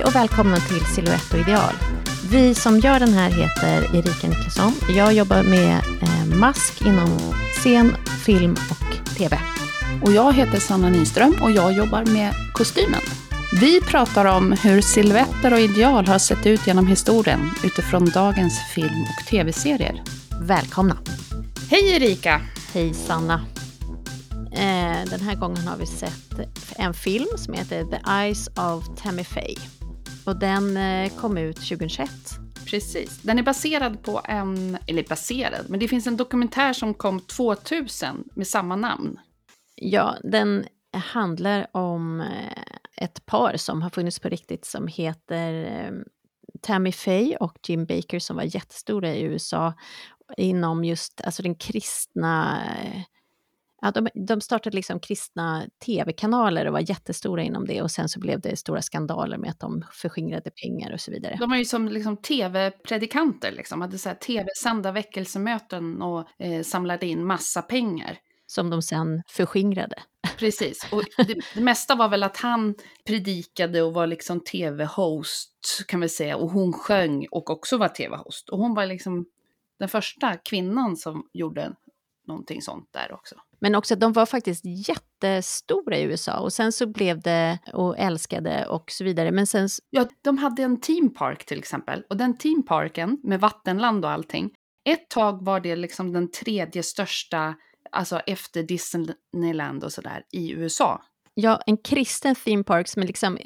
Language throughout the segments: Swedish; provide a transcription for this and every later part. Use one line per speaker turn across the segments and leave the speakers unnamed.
Hej och välkomna till Silhouette och ideal. Vi som gör den här heter Erika Niklasson. Jag jobbar med eh, mask inom scen, film och TV.
Och jag heter Sanna Nyström och jag jobbar med kostymen. Vi pratar om hur silhuetter och ideal har sett ut genom historien utifrån dagens film och tv-serier.
Välkomna!
Hej Erika!
Hej Sanna! Eh, den här gången har vi sett en film som heter The Eyes of Tammy Faye. Och den eh, kom ut 2021.
Precis. Den är baserad på en, eller baserad, men det finns en dokumentär som kom 2000 med samma namn.
Ja, den handlar om eh, ett par som har funnits på riktigt som heter eh, Tammy Faye och Jim Baker som var jättestora i USA inom just alltså den kristna Ja, de, de startade liksom kristna tv-kanaler och var jättestora inom det och sen så blev det stora skandaler med att de förskingrade pengar och så vidare.
De var ju som liksom tv-predikanter, liksom. hade så tv-sända väckelsemöten och eh, samlade in massa pengar.
Som de sen förskingrade.
Precis, och det, det, mesta var väl att han predikade och var liksom tv-host kan vi säga och hon sjöng och också var tv-host. Och hon var liksom den första kvinnan som gjorde någonting sånt där också.
Men också de var faktiskt jättestora i USA och sen så blev det och älskade och så vidare. Men sen...
Ja, de hade en teampark till exempel och den teamparken med vattenland och allting. Ett tag var det liksom den tredje största, alltså efter Disneyland och sådär, i USA.
Ja, en kristen theme park som är liksom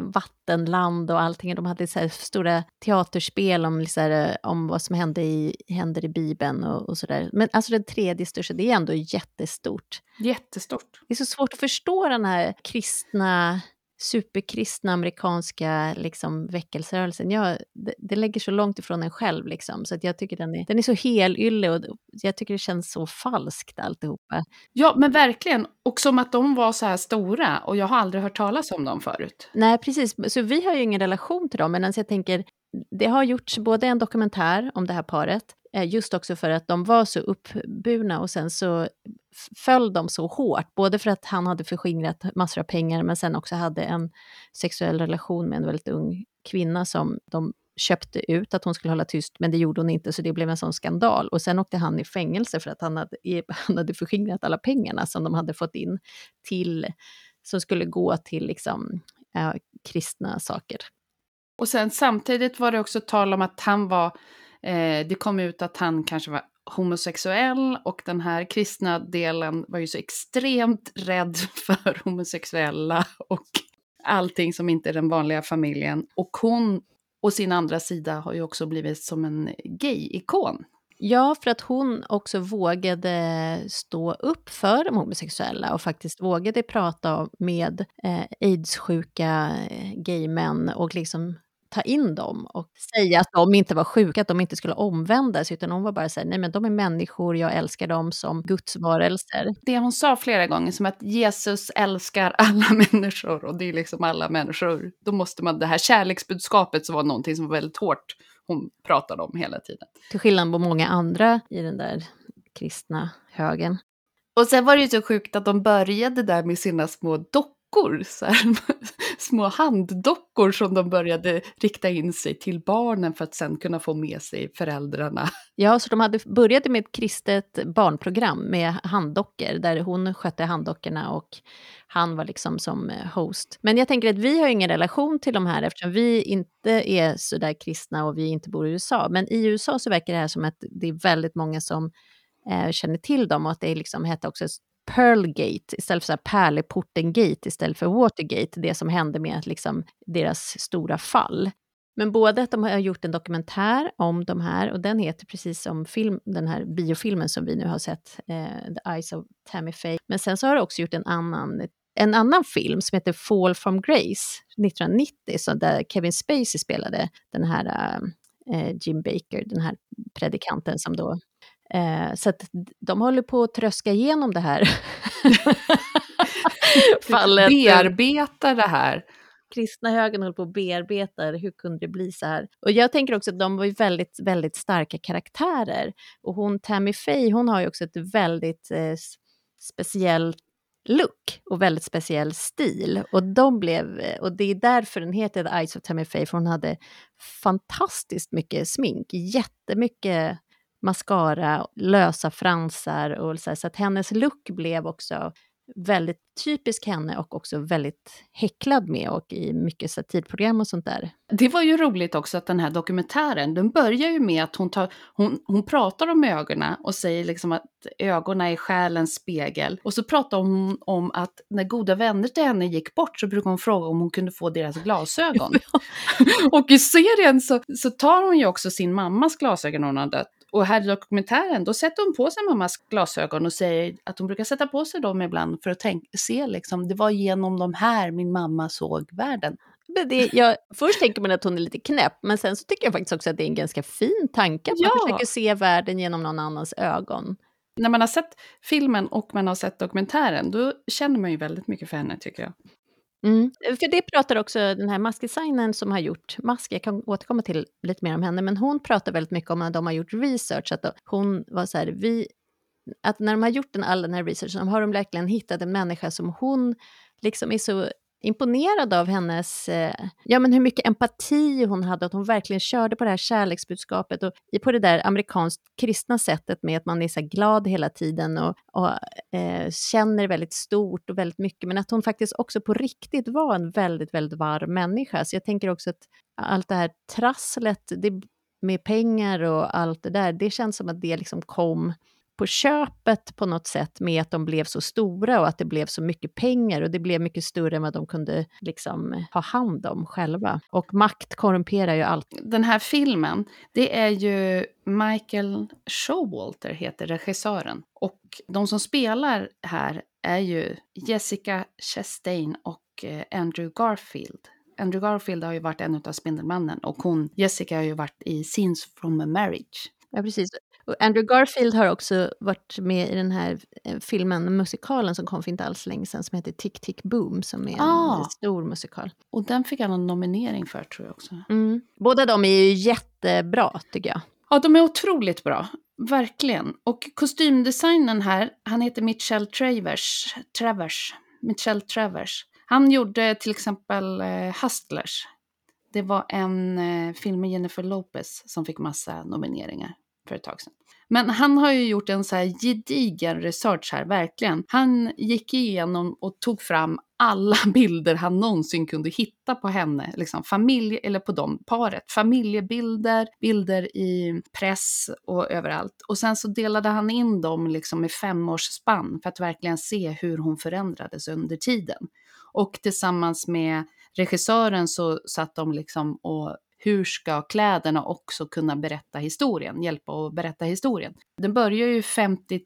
vattenland och allting. De hade så stora teaterspel om, så här, om vad som hände i, händer i Bibeln och, och sådär. Men alltså den tredje största, det är ändå jättestort.
Jättestort.
Det är så svårt att förstå den här kristna superkristna amerikanska liksom, väckelserörelsen, jag, det, det, lägger så långt ifrån en själv. Liksom, så att jag tycker den är, den är så helylle och jag tycker det känns så falskt alltihopa.
Ja, men verkligen. Och som att de var så här stora och jag har aldrig hört talas om dem förut.
Nej, precis. Så vi har ju ingen relation till dem, men alltså jag tänker, det har gjorts både en dokumentär om det här paret, Eh, just också för att de var så uppburna och sen så föll de så hårt, både för att han hade förskingrat massor av pengar, men sen också hade en sexuell relation med en väldigt ung kvinna som de köpte ut att hon skulle hålla tyst, men det gjorde hon inte, så det blev en sån skandal. Och sen åkte han i fängelse för att han hade, han hade förskingrat alla pengarna som de hade fått in till, som skulle gå till liksom, äh, kristna saker.
Och sen samtidigt var det också tal om att han var, eh, det kom ut att han kanske var homosexuell och den här kristna delen var ju så extremt rädd för homosexuella och allting som inte är den vanliga familjen. Och hon, å sin andra sida, har ju också blivit som en gay-ikon.
Ja, för att hon också vågade stå upp för de homosexuella och faktiskt vågade prata med eh, aidssjuka eh, gaymän och liksom ta in dem och säga att de inte var sjuka, att de inte skulle omvändas, utan hon var bara såhär, nej men de är människor, jag älskar dem som gudsvarelser.
Det hon sa flera gånger, som att Jesus älskar alla människor och det är liksom alla människor. Då måste man, det här kärleksbudskapet som var någonting som var väldigt hårt, hon pratade om hela tiden.
Till skillnad på många andra i den där kristna högen.
Och sen var det ju så sjukt att de började där med sina små dockor dockor, så här, små handdockor som de började rikta in sig till barnen för att sen kunna få med sig föräldrarna.
Ja, så de hade började med ett kristet barnprogram med handdockor, där hon skötte handdockorna och han var liksom som eh, host. Men jag tänker att vi har ingen relation till de här eftersom vi inte är så där kristna och vi inte bor i USA. Men i USA så verkar det här som att det är väldigt många som eh, känner till dem och att det liksom hette också Pearlgate istället för Pärleporten-gate istället för Watergate, det som hände med liksom deras stora fall. Men både att de har gjort en dokumentär om de här, och den heter precis som film, den här biofilmen som vi nu har sett, eh, The Eyes of Tammy Faye. Men sen så har de också gjort en annan, en annan film som heter Fall from Grace 1990, så där Kevin Spacey spelade den här eh, Jim Baker, den här predikanten som då Eh, så att de håller på att tröska igenom det här
fallet. Bearbetar det här.
Kristna högern håller på att bearbeta hur kunde det bli så här? Och jag tänker också att de var ju väldigt, väldigt starka karaktärer. Och hon, Tammy Faye, hon har ju också ett väldigt eh, speciellt look och väldigt speciell stil. Och, de blev, och det är därför den heter The Eyes of Tammy Faye, för hon hade fantastiskt mycket smink, jättemycket mascara, lösa fransar och så, här, så att hennes look blev också väldigt typisk henne och också väldigt häcklad med och i mycket satirprogram och sånt där.
Det var ju roligt också att den här dokumentären, den börjar ju med att hon, tar, hon, hon pratar om ögonen och säger liksom att ögonen är själens spegel. Och så pratar hon om att när goda vänner till henne gick bort så brukade hon fråga om hon kunde få deras glasögon. och i serien så, så tar hon ju också sin mammas glasögon när hon har dött och här i dokumentären, då sätter hon på sig mammas glasögon och säger att hon brukar sätta på sig dem ibland för att tänk, se liksom, det var genom de här min mamma såg världen.
Det, jag, först tänker man att hon är lite knäpp, men sen så tycker jag faktiskt också att det är en ganska fin tanke. Att ja. man försöker se världen genom någon annans ögon.
När man har sett filmen och man har sett dokumentären, då känner man ju väldigt mycket för henne tycker jag.
Mm. Eh, för det pratar också den här maskdesignern som har gjort mask, jag kan återkomma till lite mer om henne, men hon pratar väldigt mycket om när de har gjort research, att hon var så här, vi, att när de har gjort den, all den här researchen, har de verkligen hittat en människa som hon liksom är så imponerad av hennes, eh, ja men hur mycket empati hon hade, att hon verkligen körde på det här kärleksbudskapet och på det där amerikanskt kristna sättet med att man är så glad hela tiden och, och eh, känner väldigt stort och väldigt mycket, men att hon faktiskt också på riktigt var en väldigt, väldigt varm människa. Så jag tänker också att allt det här trasslet det, med pengar och allt det där, det känns som att det liksom kom på köpet på något sätt med att de blev så stora och att det blev så mycket pengar och det blev mycket större än vad de kunde liksom ha hand om själva. Och makt korrumperar ju allt.
Den här filmen, det är ju Michael Showalter heter regissören. Och de som spelar här är ju Jessica Chastain och eh, Andrew Garfield. Andrew Garfield har ju varit en av Spindelmannen och hon, Jessica har ju varit i Scenes from a Marriage.
Ja, precis. Och Andrew Garfield har också varit med i den här eh, filmen, musikalen som kom för inte alls länge sedan, som heter Tick Tick Boom, som är en ah. stor musikal.
Och den fick han en nominering för, tror jag också.
Mm. Båda de är ju jättebra, tycker jag.
Ja, de är otroligt bra. Verkligen. Och kostymdesignen här, han heter Mitchell Travers. Travers. Mitchell Travers. Han gjorde till exempel eh, Hustlers. Det var en eh, film med Jennifer Lopez som fick massa nomineringar för ett tag sedan. Men han har ju gjort en så här gedigen research här, verkligen. Han gick igenom och tog fram alla bilder han någonsin kunde hitta på henne, liksom familj, eller på dem, paret. Familjebilder, bilder i press och överallt. Och sen så delade han in dem liksom i femårsspann för att verkligen se hur hon förändrades under tiden. Och tillsammans med regissören så satt de liksom och hur ska kläderna också kunna berätta historien, hjälpa att berätta historien. Den börjar ju 52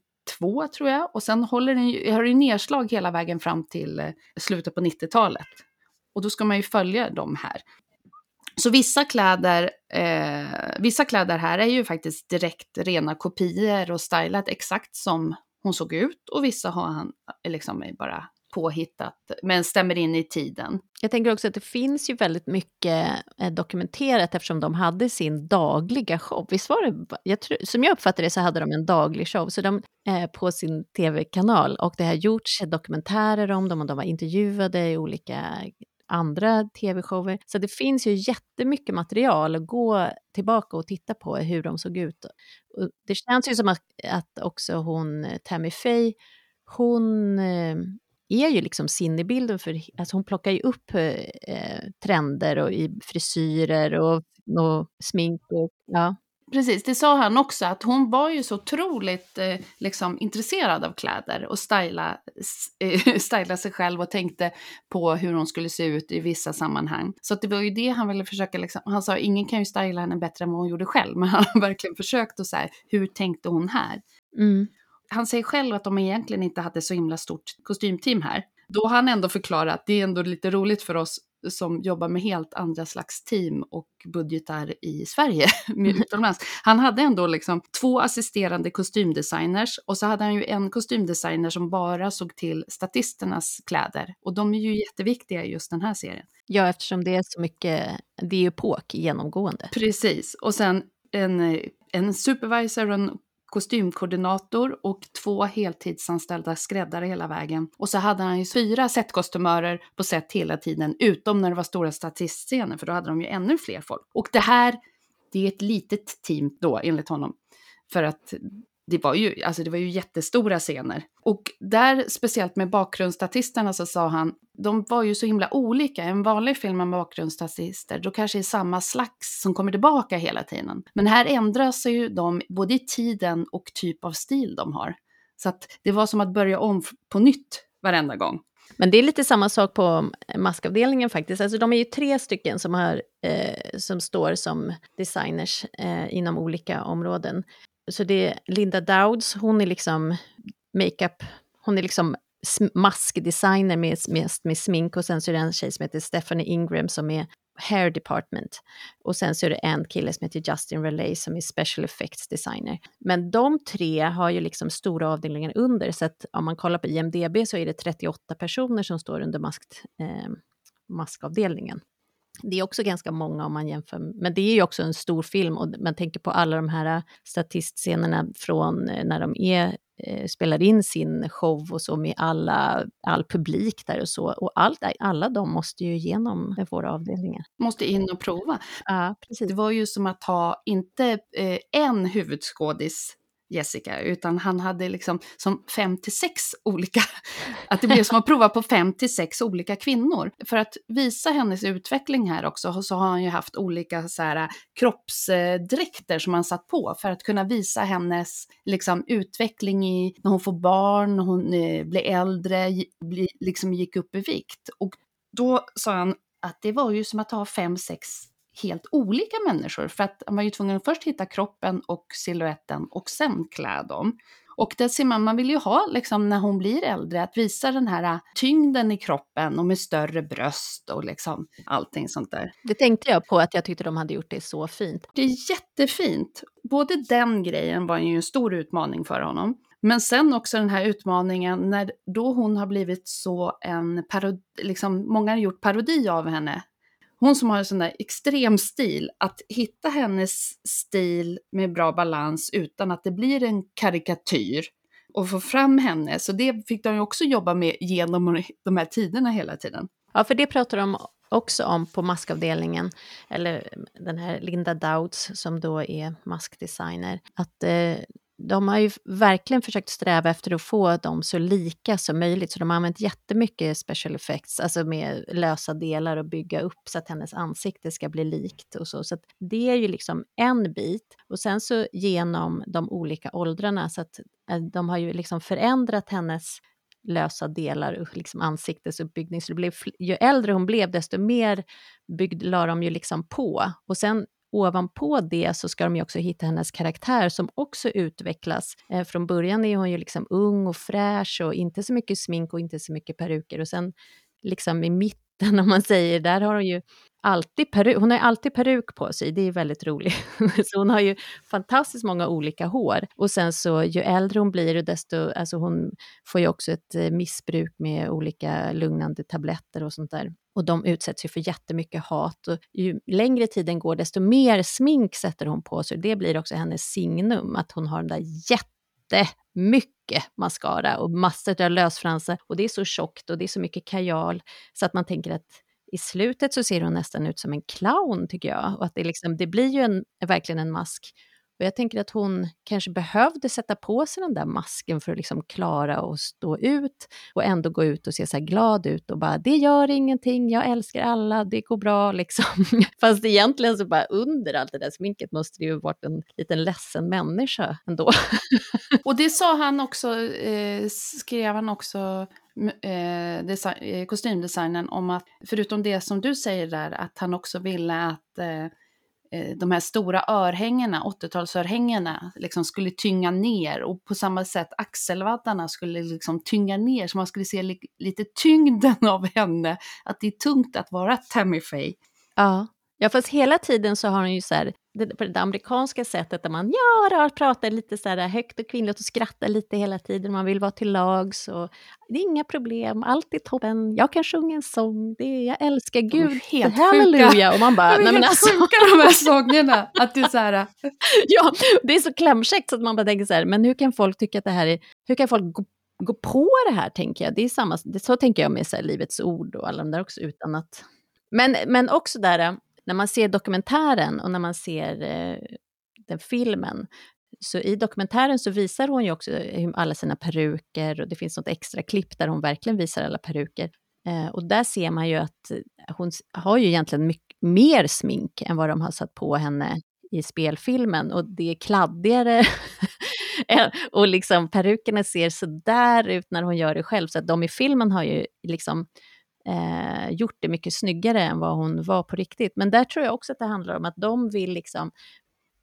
tror jag och sen håller den ju, har den nedslag hela vägen fram till eh, slutet på 90-talet. Och då ska man ju följa de här. Så vissa kläder, eh, vissa kläder här är ju faktiskt direkt rena kopior och stylat exakt som hon såg ut och vissa har han eh, liksom bara påhittat, men stämmer in i tiden.
Jag tänker också att det finns ju väldigt mycket eh, dokumenterat eftersom de hade sin dagliga show. Visst var det, jag tror, som jag uppfattade det så hade de en daglig show så de, eh, på sin tv-kanal och det har gjorts dokumentärer om dem och de var intervjuade i olika andra tv-shower. Så det finns ju jättemycket material att gå tillbaka och titta på hur de såg ut. Och det känns ju som att, att också hon, Tammy Faye, hon eh, är ju liksom sinnebilden för, alltså hon plockar ju upp eh, trender och i frisyrer och, och smink och, ja.
Precis, det sa han också, att hon var ju så otroligt eh, liksom, intresserad av kläder och styla, eh, styla sig själv och tänkte på hur hon skulle se ut i vissa sammanhang. Så det var ju det han ville försöka, liksom, han sa ingen kan ju styla henne bättre än vad hon gjorde själv, men han har verkligen försökt att säga hur tänkte hon här? Mm han säger själv att de egentligen inte hade så himla stort kostymteam här. Då har han ändå förklarat att det är ändå lite roligt för oss som jobbar med helt andra slags team och budgetar i Sverige, utomlands. Han hade ändå liksom två assisterande kostymdesigners och så hade han ju en kostymdesigner som bara såg till statisternas kläder. Och de är ju jätteviktiga i just den här serien.
Ja, eftersom det är så mycket, det är epok genomgående.
Precis, och sen en, en supervisor och en kostymkoordinator och två heltidsanställda skräddare hela vägen. Och så hade han ju fyra setkostymörer på set hela tiden, utom när det var stora statistscener, för då hade de ju ännu fler folk. Och det här, det är ett litet team då, enligt honom. För att det var ju, alltså det var ju jättestora scener. Och där, speciellt med bakgrundsstatisterna, så alltså, sa han, de var ju så himla olika. En vanlig film med bakgrundsstatister, då kanske det är samma slags som kommer tillbaka hela tiden. Men här ändras ju de, både i tiden och typ av stil de har. Så att det var som att börja om på nytt varenda gång.
Men det är lite samma sak på eh, maskavdelningen faktiskt. Alltså de är ju tre stycken som, har, eh, som står som designers eh, inom olika områden så det är Linda Dowds, hon är liksom makeup, hon är liksom maskdesigner med, med, med smink och sen så är det en tjej som heter Stephanie Ingram som är hair department. Och sen så är det en kille som heter Justin Relay som är special effects designer. Men de tre har ju liksom stora avdelningar under, så att om man kollar på IMDB så är det 38 personer som står under mask, eh, maskavdelningen. Det är också ganska många om man jämför, men det är ju också en stor film och man tänker på alla de här statistscenerna från eh, när de är, eh, spelar in sin show och så med alla, all publik där och så. Och allt, alla de måste ju igenom våra avdelningar.
Måste in och prova.
Ja, precis.
Det var ju som att ha, inte eh, en huvudskådis Jessica, utan han hade liksom som fem till sex olika, att det blev som att prova på fem till sex olika kvinnor. För att visa hennes utveckling här också så har han ju haft olika så här, äh, kroppsdräkter som han satt på för att kunna visa hennes liksom, utveckling i när hon får barn, när hon eh, blir äldre, bli, liksom gick upp i vikt. Och då sa han att det var ju som att ha fem, sex helt olika människor. För att man var ju tvungen att först hitta kroppen och siluetten och sen klä dem. Och det ser man, man vill ju ha liksom när hon blir äldre, att visa den här äh, tyngden i kroppen och med större bröst och liksom allting sånt där.
Det tänkte jag på att jag tyckte de hade gjort det så fint.
Det är jättefint. Både den grejen var ju en stor utmaning för honom. Men sen också den här utmaningen när då hon har blivit så en parodi, liksom många har gjort parodi av henne hon som har en sån där extrem stil, att hitta hennes stil med bra balans utan att det blir en karikatyr och få fram henne. Så det fick de ju också jobba med genom de här tiderna hela tiden.
Ja, för det pratar de också om på maskavdelningen, eller den här Linda Dowds som då är maskdesigner, att eh, de har ju verkligen försökt sträva efter att få dem så lika som möjligt, så de har använt jättemycket special effects, alltså med lösa delar och bygga upp så att hennes ansikte ska bli likt och så. Så det är ju liksom en bit. Och sen så genom de olika åldrarna, så att eh, de har ju liksom förändrat hennes lösa delar, och liksom ansiktesuppbyggning. Så det blev, ju äldre hon blev, desto mer byggd, la de ju liksom på. Och sen ovanpå det så ska de ju också hitta hennes karaktär som också utvecklas. Eh, från början är hon ju liksom ung och fräsch och inte så mycket smink och inte så mycket peruker och sen liksom i mitten om man säger, där har hon ju alltid peruk, hon har alltid peruk på sig, det är väldigt roligt. så hon har ju fantastiskt många olika hår. Och sen så ju äldre hon blir, desto, alltså hon får ju också ett eh, missbruk med olika lugnande tabletter och sånt där. Och de utsätts ju för jättemycket hat. Och ju längre tiden går, desto mer smink sätter hon på sig. Det blir också hennes signum, att hon har den där jättemycket mascara och massor av lösfransar. Och det är så tjockt och det är så mycket kajal så att man tänker att i slutet så ser hon nästan ut som en clown tycker jag. Och att det, liksom, det blir ju en, verkligen en mask. Och jag tänker att hon kanske behövde sätta på sig den där masken för att liksom klara och stå ut och ändå gå ut och se så glad ut och bara det gör ingenting, jag älskar alla, det går bra liksom. Fast egentligen så bara under allt det där sminket måste det ju varit en liten ledsen människa ändå.
och det sa han också, eh, skrev han också eh, design, eh, kostymdesignen om att, förutom det som du säger där, att han också ville att eh, eh Eh, de här stora örhängena, 80-talsörhängena, liksom skulle tynga ner. Och på samma sätt axelvaddarna skulle liksom tynga ner så man skulle se li lite tyngden av henne, att det är tungt att vara Tammy Faye.
Ja, Ja, fast hela tiden så har hon ju så här, det, på det amerikanska sättet där man ja, pratar lite så här högt och kvinnligt och skrattar lite hela tiden. Man vill vara till lags och det är inga problem, allt är toppen. Jag kan sjunga en sång, det är, jag älskar Gud,
helt
halleluja. Och man bara,
De är
nej men alltså.
sjuka de här sångerna. Att är så här,
ja, det är så klämkäckt så att man bara tänker så här, men hur kan folk tycka att det här är, hur kan folk gå, gå på det här tänker jag. Det är samma, det, så tänker jag med så här, Livets Ord och alla de där också utan att... Men, men också där, när man ser dokumentären och när man ser eh, den filmen, så i dokumentären så visar hon ju också eh, alla sina peruker och det finns något extra klipp där hon verkligen visar alla peruker. Eh, och där ser man ju att eh, hon har ju egentligen mycket mer smink än vad de har satt på henne i spelfilmen och det är kladdigare och liksom perukerna ser sådär ut när hon gör det själv så att de i filmen har ju liksom eh, gjort det mycket snyggare än vad hon var på riktigt. Men där tror jag också att det handlar om att de vill liksom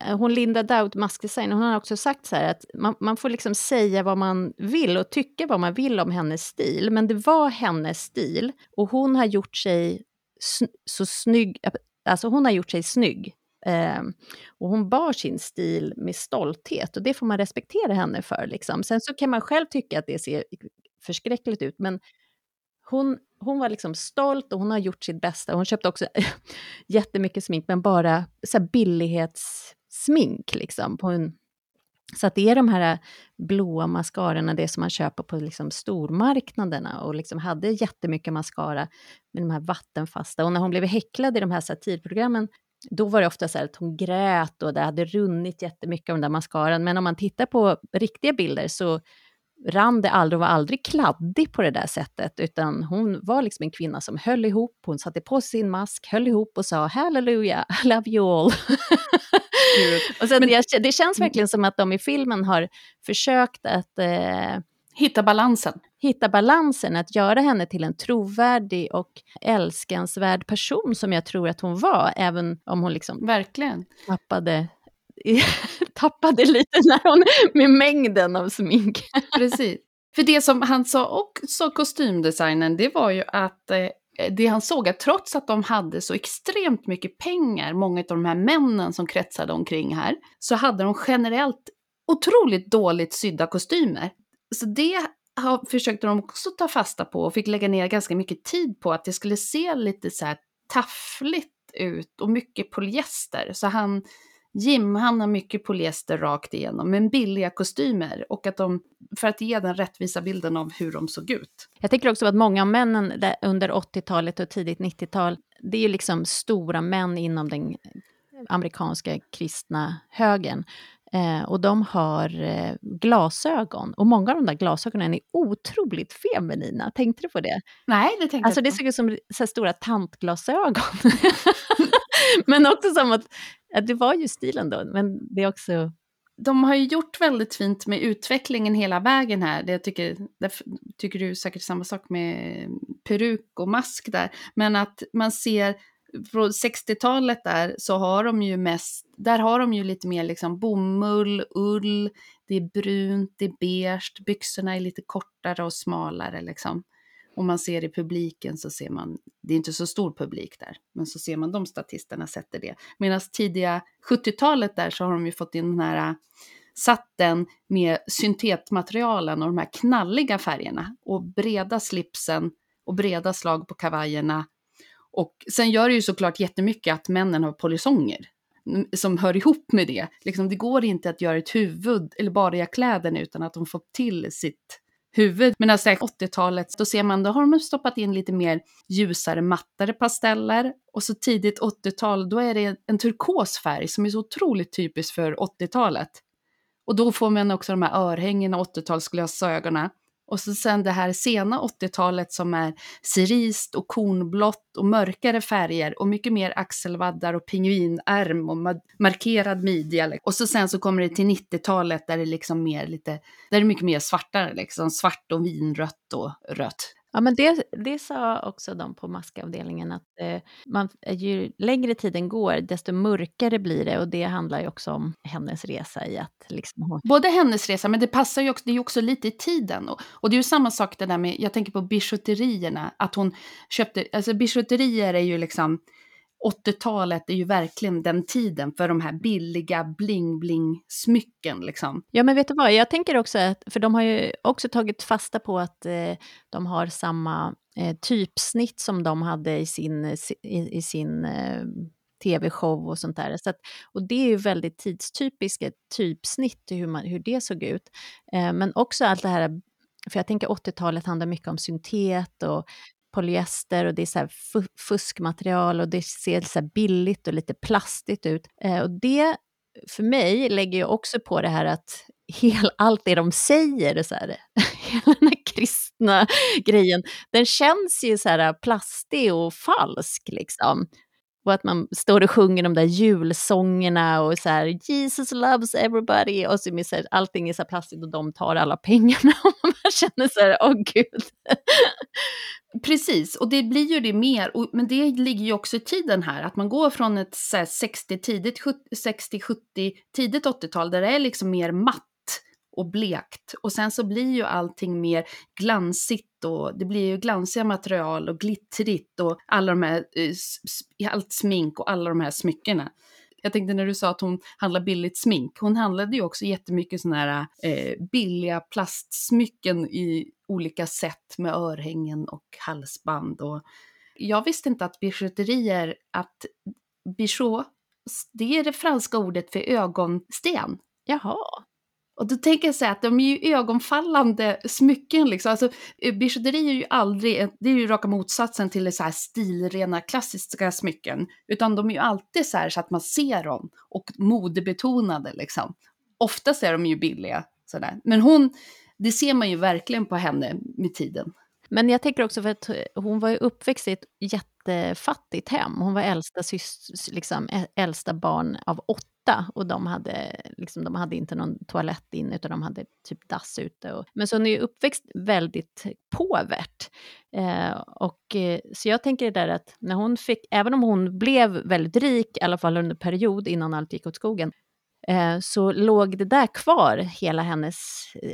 eh, hon Linda Dowd, maskdesign, hon har också sagt så här att man, man, får liksom säga vad man vill och tycka vad man vill om hennes stil, men det var hennes stil och hon har gjort sig sn så snygg, eh, alltså hon har gjort sig snygg. Eh, och hon bar sin stil med stolthet och det får man respektera henne för. Liksom. Sen så kan man själv tycka att det ser förskräckligt ut, men hon, hon var liksom stolt och hon har gjort sitt bästa. Hon köpte också jättemycket smink, men bara så här billighetssmink. Liksom, på en, så att det är de här blåa mascarorna, det som man köper på liksom stormarknaderna och liksom hade jättemycket mascara med de här vattenfasta. Och när hon blev häcklad i de här satirprogrammen, då var det ofta så att hon grät och det hade runnit jättemycket av den där mascaran. Men om man tittar på riktiga bilder så rann det aldrig och var aldrig kladdig på det där sättet, utan hon var liksom en kvinna som höll ihop, hon satte på sin mask, höll ihop och sa halleluja, I love you all. och så Men, det, det, känns verkligen som att de i filmen har försökt att eh,
Hitta balansen.
Hitta balansen, att göra henne till en trovärdig och älskansvärd person som jag tror att hon var, även om hon liksom
Verkligen.
tappade tappade lite när hon, med mängden av smink.
Precis. För det som han sa också, kostymdesignen, det var ju att eh, det han såg att trots att de hade så extremt mycket pengar, många av de här männen som kretsade omkring här, så hade de generellt otroligt dåligt sydda kostymer. Så det har, försökte de också ta fasta på och fick lägga ner ganska mycket tid på att det skulle se lite så här taffligt ut och mycket polyester. Så han Jim, har mycket polyester rakt igenom, men billiga kostymer. Och att de, för att ge den rättvisa bilden av hur de såg ut.
Jag tänker också att många av männen under 80-talet och tidigt 90-tal, det är ju liksom stora män inom den amerikanska kristna högern. Eh, och de har eh, glasögon. Och många av de där glasögonen är otroligt feminina. Tänkte du på det?
Nej, det tänkte
alltså,
jag
Det såg ut som så stora tantglasögon. men också som att, att det var ju stilen då, men det är också...
De har ju gjort väldigt fint med utvecklingen hela vägen här. Det jag tycker, där tycker du säkert samma sak med peruk och mask där. Men att man ser från 60-talet där så har de ju mest, där har de ju lite mer liksom bomull, ull, det är brunt, det är beige, byxorna är lite kortare och smalare liksom. Om man ser i publiken så ser man, det är inte så stor publik där, men så ser man de statisterna sätter det. Medan tidiga 70-talet där så har de ju fått in den här äh, satten med syntetmaterialen och de här knalliga färgerna och breda slipsen och breda slag på kavajerna. Och sen gör det ju såklart jättemycket att männen har polisonger mm, som hör ihop med det. Liksom, det går inte att göra ett huvud eller bara göra kläderna utan att de får till sitt huvud. Medan alltså 80-talet, då ser man, då har de stoppat in lite mer ljusare, mattare pasteller. Och så tidigt 80-tal, då är det en turkos färg som är så otroligt typisk för 80-talet. Och då får man också de här örhängena, 80-talsglasögonen. Och så sen det här sena 80-talet som är cerist och kornblått och mörkare färger och mycket mer axelvaddar och pingvinärm och markerad midja. Och så sen så kommer det till 90-talet där det liksom mer lite, där det är mycket mer svartare liksom, svart och vinrött och rött.
Ja, men det, det sa också de på maskavdelningen, att eh, man, ju längre tiden går, desto mörkare blir det. Och det handlar ju också om hennes resa i att... Liksom,
Både hennes resa, men det passar ju också, det är ju också lite i tiden. Och, och det är ju samma sak det där med, jag tänker på bijouterierna, att hon köpte, alltså bijouterier är ju liksom 80-talet är ju verkligen den tiden för de här billiga bling-bling-smycken liksom.
Ja, men vet du vad, jag tänker också att, för de har ju också tagit fasta på att eh, de har samma eh, typsnitt som de hade i sin, i, i sin eh, tv-show och sånt där. Så att, och det är ju väldigt tidstypiska typsnitt, hur, man, hur det såg ut. Eh, men också allt det här, för jag tänker 80-talet handlar mycket om syntet och polyester och det är så fuskmaterial och det ser så billigt och lite plastigt ut. Eh, och det för mig lägger ju också på det här att hel, allt det de säger, så här, hela den här kristna grejen, den känns ju så här plastig och falsk liksom. Och att man står och sjunger de där julsångerna och så här Jesus loves everybody. Och så, så här, allting är så här plastigt och de tar alla pengarna. Och man känner så här, åh oh, gud.
Precis, och det blir ju det mer, och, men det ligger ju också i tiden här, att man går från ett 60, tidigt 60, 70, tidigt 80-tal där det är liksom mer matt och blekt. Och sen så blir ju allting mer glansigt och det blir ju glansiga material och glittrigt och alla de här, eh, allt smink och alla de här smyckena. Jag tänkte när du sa att hon handlar billigt smink, hon handlade ju också jättemycket sådana här eh, billiga plastsmycken i olika sätt med örhängen och halsband. Och jag visste inte att bijouterier, att bijou, det är det franska ordet för ögonsten.
Jaha.
Och då tänker jag så att de är ju ögonfallande smycken liksom. Alltså eh, bijouterier är ju aldrig, det är ju raka motsatsen till så här stilrena klassiska smycken. Utan de är ju alltid så här så att man ser dem och modebetonade liksom. Oftast är de ju billiga sådär. Men hon, det ser man ju verkligen på henne med tiden.
Men jag tänker också för att eh, hon var ju uppväxt i ett jättefattigt hem. Hon var äldsta, liksom, äldsta barn av åtta och de hade, liksom, de hade inte någon toalett inne utan de hade typ dass ute. Och, men så hon är ju uppväxt väldigt påvert. Eh, och, eh, så jag tänker där att när hon fick, även om hon blev väldigt rik, i alla fall under en period innan allt gick åt skogen, eh, så låg det där kvar hela hennes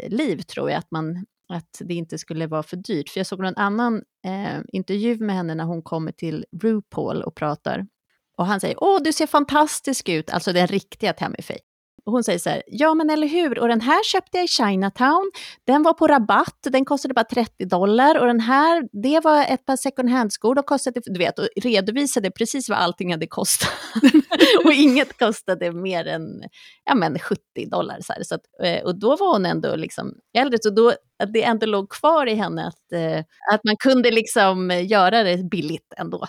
liv tror jag, att man att det inte skulle vara för dyrt. För jag såg någon annan eh, intervju med henne när hon kommer till RuPaul och pratar och han säger, åh du ser fantastisk ut, alltså den riktiga Tammy Faye. Och hon säger så här, ja men eller hur, och den här köpte jag i Chinatown, den var på rabatt, den kostade bara 30 dollar och den här, det var ett par second hand-skor, de kostade, du vet, och redovisade precis vad allting hade kostat. och inget kostade mer än, ja men 70 dollar. Så, här. så att, eh, och då var hon ändå liksom äldre, så då, att det ändå låg kvar i henne att, eh, att man kunde liksom eh, göra det billigt ändå.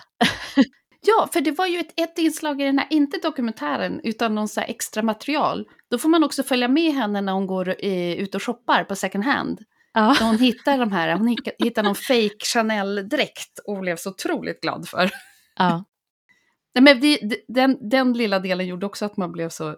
Ja, för det var ju ett, ett inslag i den här, inte dokumentären, utan någon så extra material. Då får man också följa med henne när hon går eh, ut och shoppar på second hand. Ja. hon hittar de här, hon hittar någon fake Chanel-dräkt och blev så otroligt glad för.
Ja.
men det, den, den lilla delen gjorde också att man blev så,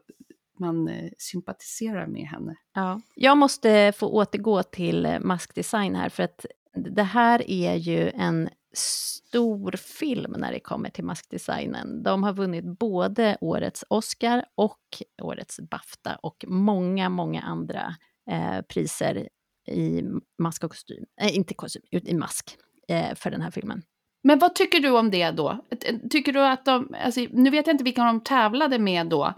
man eh, sympatiserar med henne.
Ja. Jag måste få återgå till eh, maskdesign här, för att det här är ju en stor film när det kommer till maskdesignen. De har vunnit både årets Oscar och årets Bafta och många, många andra eh, priser i mask och kostym, äh, inte kostym, i mask eh, för den här filmen.
Men vad tycker du om det då? Tycker du att de, alltså, nu vet jag inte vilka de tävlade med då,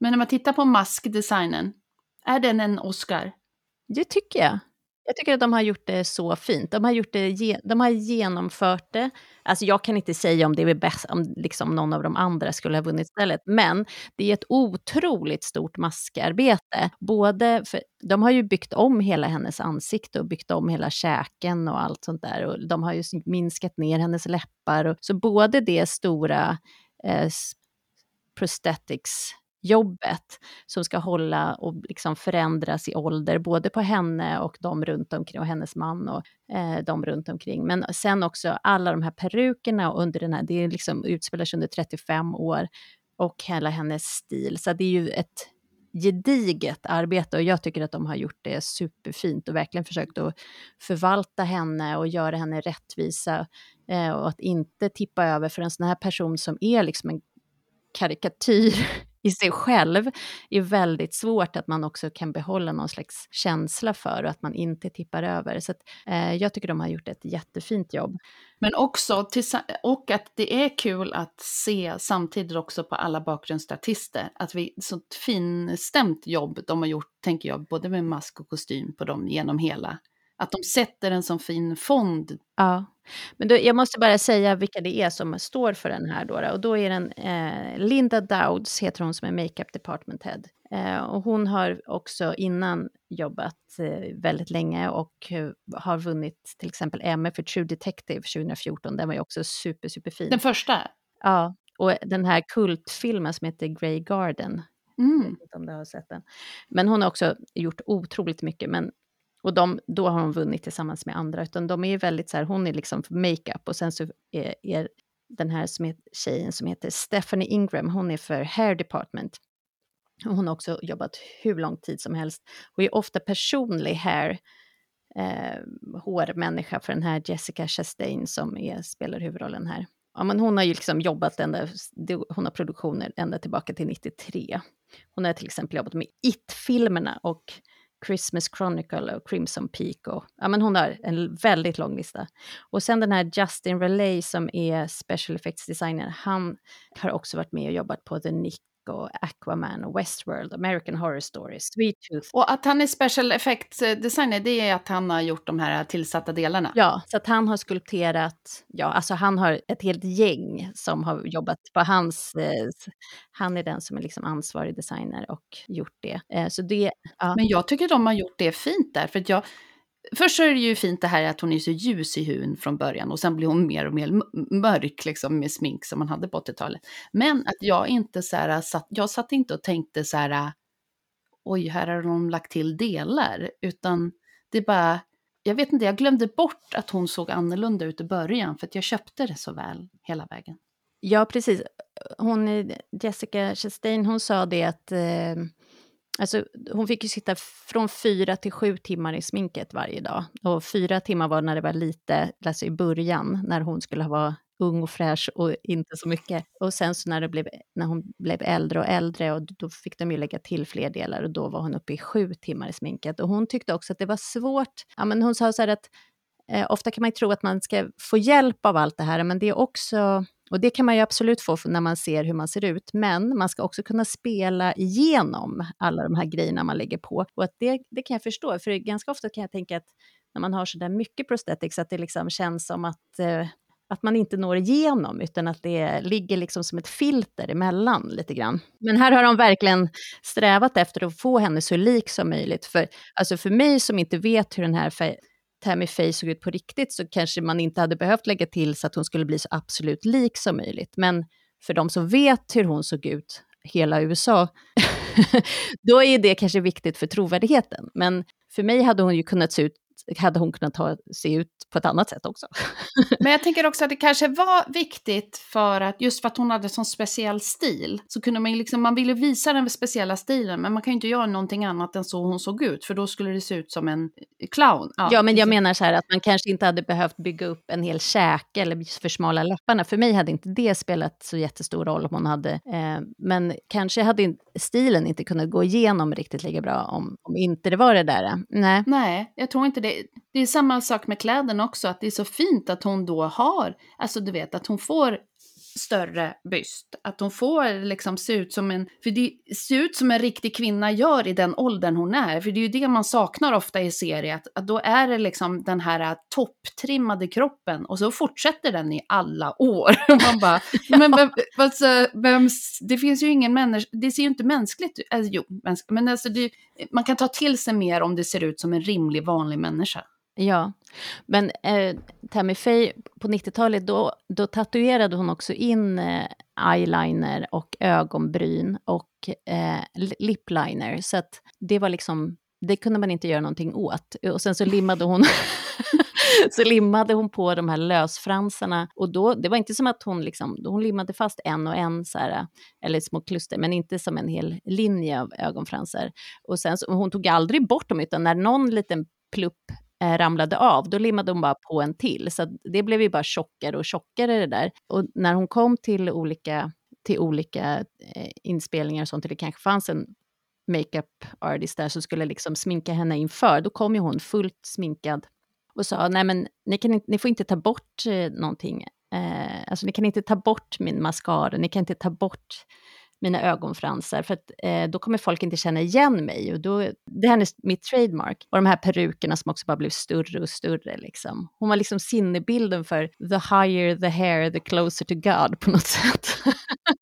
men när man tittar på maskdesignen, är den en Oscar?
Det tycker jag. Jag tycker att de har gjort det så fint. De har, gjort det, de har genomfört det. Alltså jag kan inte säga om det är bäst, om liksom någon av de andra skulle ha vunnit istället, men det är ett otroligt stort maskarbete. Både för, de har ju byggt om hela hennes ansikte och byggt om hela käken och allt sånt där. Och de har ju minskat ner hennes läppar. Och, så både det stora eh, prosthetics jobbet som ska hålla och liksom förändras i ålder, både på henne och de runt omkring, och hennes man och eh, de runt omkring. Men sen också alla de här perukerna under den här, det liksom utspelar sig under 35 år och hela hennes stil. Så det är ju ett gediget arbete och jag tycker att de har gjort det superfint och verkligen försökt att förvalta henne och göra henne rättvisa eh, och att inte tippa över för en sån här person som är liksom en karikatyr i sig själv är väldigt svårt att man också kan behålla någon slags känsla för och att man inte tippar över. Så att, eh, jag tycker de har gjort ett jättefint jobb.
Men också, och att det är kul att se samtidigt också på alla bakgrundsstatister, att vi, sånt finstämt jobb de har gjort, tänker jag, både med mask och kostym på dem genom hela att de sätter en sån fin fond.
Ja, men då, jag måste bara säga vilka det är som står för den här. Då, och då är den eh, Linda Dowds, heter hon som är makeup department head. Eh, och hon har också innan jobbat eh, väldigt länge och eh, har vunnit till exempel Emmy för True Detective 2014. Den var ju också super, superfin.
Den första?
Ja, och den här kultfilmen som heter Grey Garden. Mm. Jag vet inte om du har sett den. Men hon har också gjort otroligt mycket. Men och de, då har hon vunnit tillsammans med andra, utan de är ju väldigt så här, hon är liksom för makeup och sen så är, är den här som heter, tjejen som heter Stephanie Ingram, hon är för hair department. Och hon har också jobbat hur lång tid som helst och är ofta personlig hair eh, hårmänniska för den här Jessica Chastain som är, spelar huvudrollen här. Ja, men hon har ju liksom jobbat ända, hon har produktioner ända tillbaka till 93. Hon har till exempel jobbat med It-filmerna och Christmas Chronicle och Crimson Peak. Och, ja, men hon har en väldigt lång lista. Och sen den här Justin Relay som är special effects designer, han har också varit med och jobbat på The Nick och Aquaman och Westworld, American Horror Story, Sweet Tooth.
Och att han är special effects designer, det är att han har gjort de här tillsatta delarna?
Ja, så att han har skulpterat, ja, alltså han har ett helt gäng som har jobbat på hans, eh, han är den som är liksom ansvarig designer och gjort det. Eh, så det
ja. Men jag tycker de har gjort det fint där, för att jag, Först så är det ju fint det här att hon är så ljus i huden från början och sen blir hon mer och mer mörk liksom med smink som man hade på 80-talet. Men att jag inte så här, äh, satt, jag satt inte och tänkte så här, äh, oj, här har de lagt till delar, utan det är bara, jag vet inte, jag glömde bort att hon såg annorlunda ut i början för att jag köpte det så väl hela vägen.
Ja, precis. Hon, Jessica Chastain, hon sa det att eh, Alltså, hon fick ju sitta från fyra till sju timmar i sminket varje dag. Och fyra timmar var när det var lite, alltså i början, när hon skulle vara ung och fräsch och inte så mycket. Och sen så när, det blev, när hon blev äldre och äldre, och då fick de ju lägga till fler delar och då var hon uppe i sju timmar i sminket. Och hon tyckte också att det var svårt. Ja, men hon sa så här att eh, ofta kan man ju tro att man ska få hjälp av allt det här, men det är också och det kan man ju absolut få när man ser hur man ser ut, men man ska också kunna spela igenom alla de här grejerna man lägger på. Och att det, det kan jag förstå, för ganska ofta kan jag tänka att när man har så där mycket prosthetics, att det liksom känns som att, eh, att man inte når igenom, utan att det ligger liksom som ett filter emellan lite grann. Men här har de verkligen strävat efter att få henne så lik som möjligt. För, alltså för mig som inte vet hur den här Tammy Faye såg ut på riktigt så kanske man inte hade behövt lägga till så att hon skulle bli så absolut lik som möjligt. Men för de som vet hur hon såg ut, hela USA, då är det kanske viktigt för trovärdigheten. Men för mig hade hon ju kunnat se ut hade hon kunnat ta, se ut på ett annat sätt också.
Men jag tänker också att det kanske var viktigt för att, just för att hon hade sån speciell stil, så kunde man liksom, man ville visa den speciella stilen, men man kan ju inte göra någonting annat än så hon såg ut, för då skulle det se ut som en clown.
Ja, ja men jag menar så här att man kanske inte hade behövt bygga upp en hel käke eller försmala läpparna. För mig hade inte det spelat så jättestor roll om hon hade, eh, men kanske hade stilen inte kunnat gå igenom riktigt lika bra om, om inte det var det där. Nej.
Nej, jag tror inte det det, är samma sak med kläderna också, att det är så fint att hon då har, alltså du vet att hon får större byst. Att hon får liksom se ut som en, för det ser ut som en riktig kvinna gör i den åldern hon är. För det är ju det man saknar ofta i serier, att, att då är det liksom den här topptrimmade kroppen och så fortsätter den i alla år. Och man bara, men vem, alltså, vem, det finns ju ingen människa, det ser ju inte mänskligt ut, alltså, jo, men alltså det, man kan ta till sig mer om det ser ut som en rimlig vanlig människa.
Ja, men eh, Tammy Faye på 90-talet, då, då tatuerade hon också in eh, eyeliner och ögonbryn och eh, lipliner. Så att det var liksom, det kunde man inte göra någonting åt. Och sen så limmade hon så limmade hon på de här lösfransarna. Och då, det var inte som att hon, liksom, hon limmade fast en och en, så här, eller små kluster, men inte som en hel linje av ögonfransar. Och sen så, hon tog aldrig bort dem, utan när någon liten plupp eh, ramlade av, då limmade hon bara på en till. Så det blev ju bara tjockare och tjockare det där. Och när hon kom till olika till olika eh, inspelningar och sånt, eller det kanske fanns en makeup artist där som skulle liksom sminka henne inför, då kom ju hon fullt sminkad och sa, nej men ni, kan inte, ni får inte ta bort eh, någonting. Eh, alltså ni kan inte ta bort min mascara, ni kan inte ta bort mina ögonfransar, för att, eh, då kommer folk inte känna igen mig. Och då, det här är mitt trademark. Och de här perukerna som också bara blev större och större. Liksom. Hon var liksom sinnebilden för the higher the hair, the closer to God på något sätt.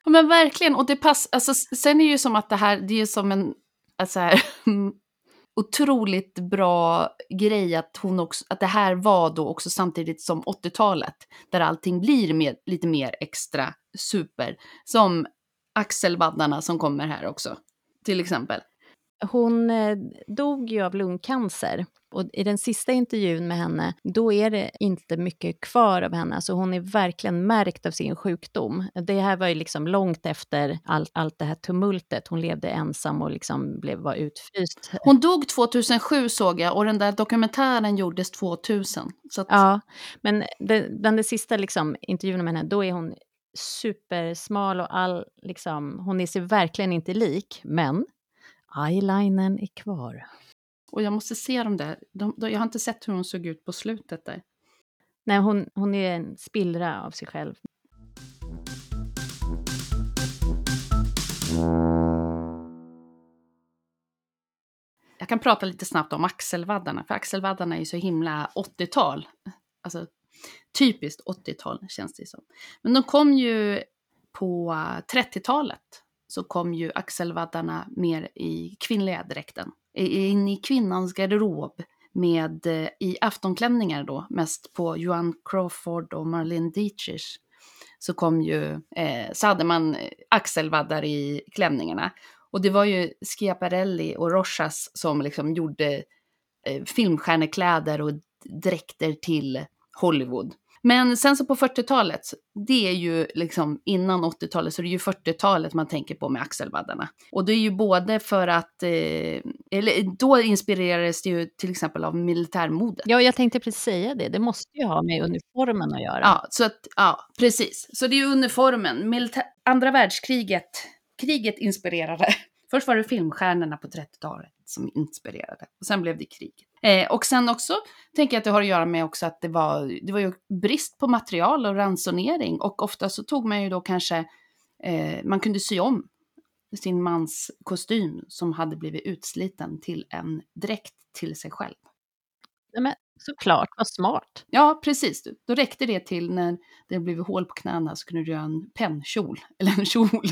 ja, men verkligen, och det passar, alltså, sen är det ju som att det här, det är ju som en, alltså här, otroligt bra grej att, hon också, att det här var då också samtidigt som 80-talet, där allting blir mer, lite mer extra super. Som axelvaddarna som kommer här också, till exempel.
Hon eh, dog ju av lungcancer. Och i den sista intervjun med henne, då är det inte mycket kvar av henne. Alltså hon är verkligen märkt av sin sjukdom. Det här var ju liksom långt efter allt, allt det här tumultet. Hon levde ensam och liksom blev, var utfryst.
Hon dog 2007 såg jag och den där dokumentären gjordes 2000. Att...
Ja, men den, den, sista liksom, intervjun med henne, då är hon supersmal och all, liksom, hon är sig verkligen inte lik, men eyelinern är kvar.
Och jag måste se dem där. De, de, jag har inte sett hur hon såg ut på slutet där.
Nej, hon, hon är en spillra av sig själv.
Jag kan prata lite snabbt om axelvaddarna, för axelvaddarna är ju så himla 80-tal. Alltså typiskt 80-tal känns det som. Men de kom ju på 30-talet så kom ju axelvaddarna mer i kvinnliga dräkten. In i kvinnans garderob med eh, i aftonklänningar då, mest på Joan Crawford och Marlene Dietrich. Så kom ju, eh, så hade man eh, axelvaddar i klänningarna. Och det var ju Schiaparelli och Rochas som liksom gjorde eh, filmstjärnekläder och dräkter till Hollywood. Men sen så på 40-talet, det är ju liksom innan 80-talet, så det är ju 40-talet man tänker på med axelvaddarna. Och det är ju både för att, eh, eller då inspirerades det ju till exempel av militärmodet.
Ja, jag tänkte precis säga det, det måste ju ha med uniformen att göra.
Ja, så att, ja precis. Så det är ju uniformen, Milita andra världskriget, kriget inspirerade. Först var det filmstjärnorna på 30-talet som inspirerade, och sen blev det kriget. Eh, och sen också tänker jag att det har att göra med också att det var, det var ju brist på material och ransonering och ofta så tog man ju då kanske, eh, man kunde sy om sin mans kostym som hade blivit utsliten till en dräkt till sig själv.
Ja, men såklart, vad smart.
Ja, precis. Då räckte det till när det blev hål på knäna så kunde du göra en pennkjol, eller en kjol.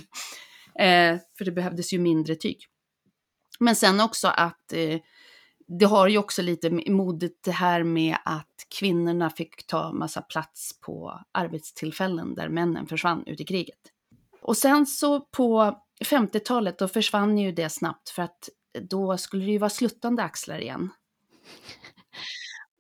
Eh, för det behövdes ju mindre tyg. Men sen också att eh, det har ju också lite modet det här med att kvinnorna fick ta massa plats på arbetstillfällen där männen försvann ut i kriget. Och sen så på 50-talet då försvann ju det snabbt för att då skulle det ju vara sluttande axlar igen.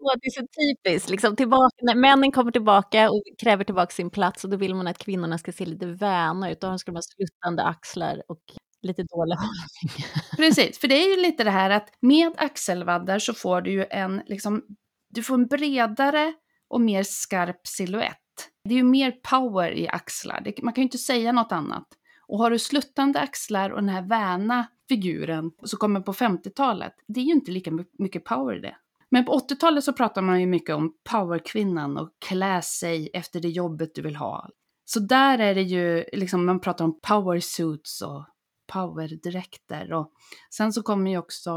Och det är så typiskt, liksom, tillbaka, när männen kommer tillbaka och kräver tillbaka sin plats och då vill man att kvinnorna ska se lite väna ut, då ska de ha sluttande axlar och lite dålig hållning.
Precis, för det är ju lite det här att med axelvaddar så får du ju en, liksom, du får en bredare och mer skarp silhuett. Det är ju mer power i axlar, det, man kan ju inte säga något annat. Och har du sluttande axlar och den här väna figuren som kommer på 50-talet, det är ju inte lika mycket power i det. Men på 80-talet så pratar man ju mycket om powerkvinnan och klä sig efter det jobbet du vill ha. Så där är det ju, liksom, man pratar om power suits och powerdräkter. Och sen så kommer ju också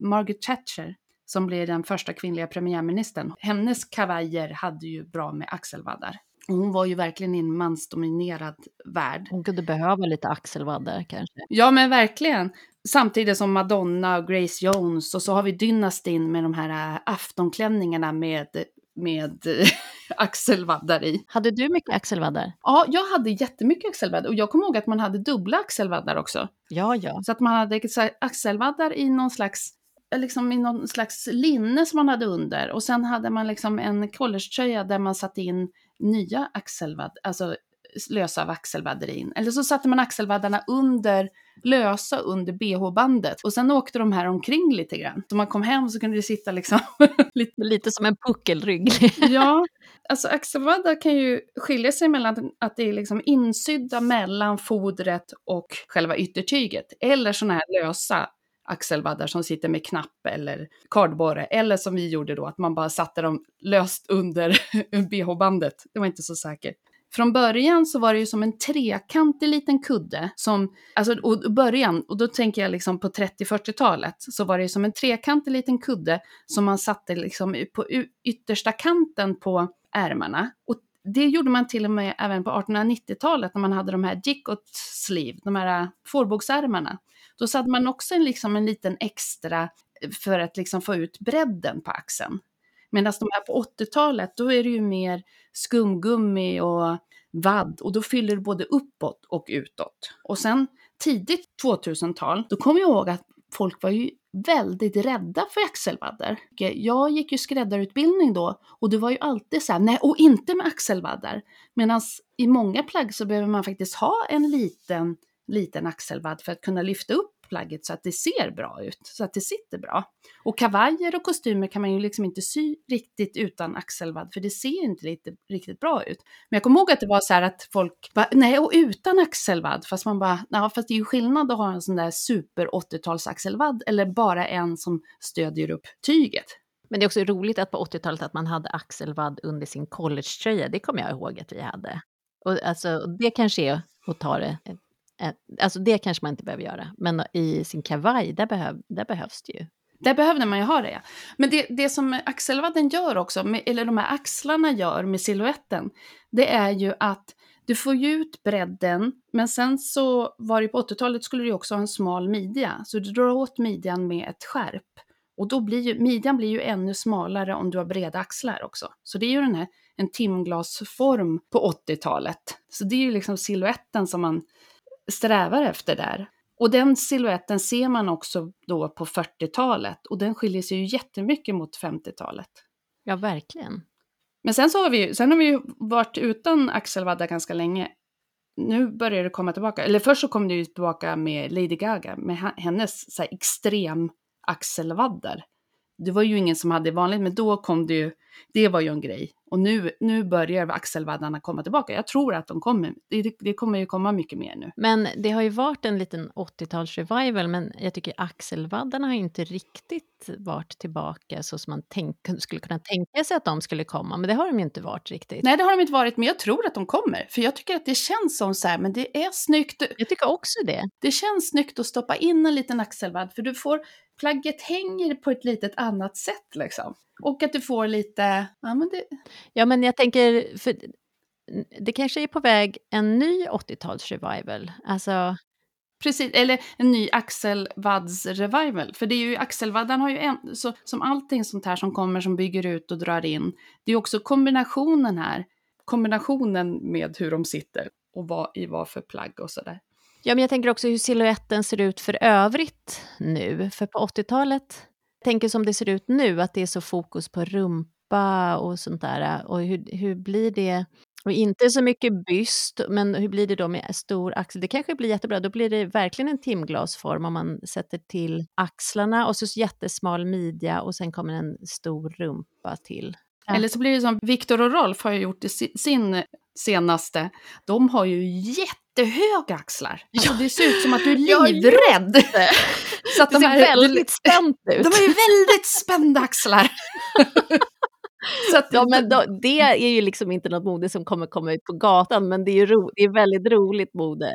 Margaret Thatcher som blir den första kvinnliga premiärministern. Hennes kavajer hade ju bra med axelvaddar. hon var ju verkligen i en mansdominerad värld.
Hon kunde behöva lite axelvaddar kanske.
Ja, men verkligen. Samtidigt som Madonna och Grace Jones och så har vi Dynastin med de här äh, aftonklänningarna med med axelvaddar i.
Hade du mycket axelvaddar?
Ja, jag hade jättemycket axelvaddar och jag kommer ihåg att man hade dubbla axelvaddar också.
Ja, ja.
Så att man hade axelvaddar i någon slags liksom i någon slags linne som man hade under och sen hade man liksom en collegetröja där man satte in nya axelvaddar, alltså lösa av axelvaddar in. Eller så satte man axelvaddarna under, lösa under bh-bandet. Och sen åkte de här omkring lite grann. Så man kom hem så kunde det sitta liksom...
lite, lite som en puckelrygg.
ja, Alltså axelvaddar kan ju skilja sig mellan att det är liksom insydda mellan fodret och själva yttertyget, eller sådana här lösa axelvaddar som sitter med knapp eller kardborre, eller som vi gjorde då, att man bara satte dem löst under bh-bandet. Det var inte så säkert. Från början så var det ju som en trekantig liten kudde som, alltså och början, och då tänker jag liksom på 30-40-talet, så var det ju som en trekantig liten kudde som man satte liksom på yttersta kanten på ärmarna. Och det gjorde man till och med även på 1890-talet när man hade de här jickot sleeve, de här äh, fårbågsärmarna. Då satte man också en, liksom en liten extra eh, för att liksom få ut bredden på axeln. Medan de här på 80-talet, då är det ju mer skumgummi och vadd och då fyller det både uppåt och utåt. Och sen tidigt 2000-tal, då kommer jag ihåg att folk var ju väldigt rädda för axelvaddar. Jag gick ju skräddarutbildning då och det var ju alltid så här, nej och inte med axelvaddar. Medan i många plagg så behöver man faktiskt ha en liten, liten axelvadd för att kunna lyfta upp plagget så att det ser bra ut, så att det sitter bra. Och kavajer och kostymer kan man ju liksom inte sy riktigt utan axelvadd, för det ser inte riktigt, riktigt bra ut. Men jag kommer ihåg att det var så här att folk bara, nej, och utan axelvadd, fast man bara, ja, fast det är ju skillnad att ha en sån där super 80-tals axelvadd eller bara en som stödjer upp tyget.
Men det är också roligt att på 80-talet att man hade axelvadd under sin collegetröja, det kommer jag ihåg att vi hade. Och alltså, det kanske är att ta det Eh, alltså det kanske man inte behöver göra, men i sin kavaj, där, behöv, där behövs det ju.
Där behövde man ju ha det, ja. Men det, det som axelvadden gör också, med, eller de här axlarna gör med siluetten, det är ju att du får ju ut bredden, men sen så var det på 80-talet skulle du också ha en smal midja, så du drar åt midjan med ett skärp. Och då blir ju, midjan blir ju ännu smalare om du har breda axlar också. Så det är ju den här, en timglasform på 80-talet. Så det är ju liksom siluetten som man strävar efter där. Och den siluetten ser man också då på 40-talet och den skiljer sig ju jättemycket mot 50-talet.
Ja, verkligen.
Men sen, så har vi, sen har vi ju varit utan axelvaddar ganska länge. Nu börjar det komma tillbaka, eller först så kom det ju tillbaka med Lady Gaga, med hennes så här, extrem axelvaddar. Det var ju ingen som hade vanligt, men då kom det ju, det var ju en grej. Och nu, nu börjar axelvaddarna komma tillbaka. Jag tror att de kommer. Det, det kommer ju komma mycket mer nu.
Men det har ju varit en liten 80-tals-revival, men jag tycker axelvaddarna har inte riktigt varit tillbaka så som man tänk, skulle kunna tänka sig att de skulle komma. Men det har de ju inte varit riktigt.
Nej, det har de inte varit, men jag tror att de kommer. För jag tycker att det känns som så här, men det är snyggt.
Jag tycker också det.
Det känns snyggt att stoppa in en liten axelvadd, för du får, plagget hänger på ett litet annat sätt liksom. Och att du får lite, ja men det...
Ja men jag tänker, för det kanske är på väg en ny 80-tals-revival. Alltså...
Precis, eller en ny axelvadds-revival. För det är ju, axelvaddan har ju en, så, som allting sånt här som kommer som bygger ut och drar in, det är också kombinationen här, kombinationen med hur de sitter och vad, i vad för plagg och sådär.
Ja, men jag tänker också hur siluetten ser ut för övrigt nu. För på 80-talet, tänker som det ser ut nu, att det är så fokus på rumpa och sånt där. Och hur, hur blir det? Och inte så mycket byst, men hur blir det då med stor axel? Det kanske blir jättebra, då blir det verkligen en timglasform om man sätter till axlarna och så jättesmal midja och sen kommer en stor rumpa till.
Ja. Eller så blir det som Viktor och Rolf har gjort i sin senaste. De har ju jättehöga axlar. Alltså, det ser ut som att du är livrädd.
Så att det de ser väldigt spänt ut.
De har ju väldigt spända axlar.
Att, ja, men då, det är ju liksom inte något mode som kommer komma ut på gatan, men det är ju ro, det är väldigt roligt mode.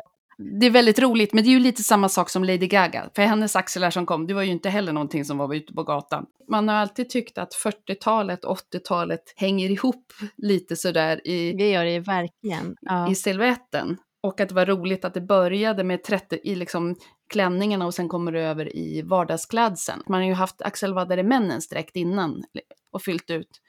Det är väldigt roligt, men det är ju lite samma sak som Lady Gaga. För hennes axlar som kom, det var ju inte heller någonting som var ute på gatan. Man har alltid tyckt att 40-talet, 80-talet hänger ihop lite sådär i...
Det gör det verkligen.
Ja. I silhuetten. Och att det var roligt att det började med 30, i liksom klänningarna och sen kommer det över i vardagsklädseln. Man har ju haft axelvaddar i männens dräkt innan och fyllt ut.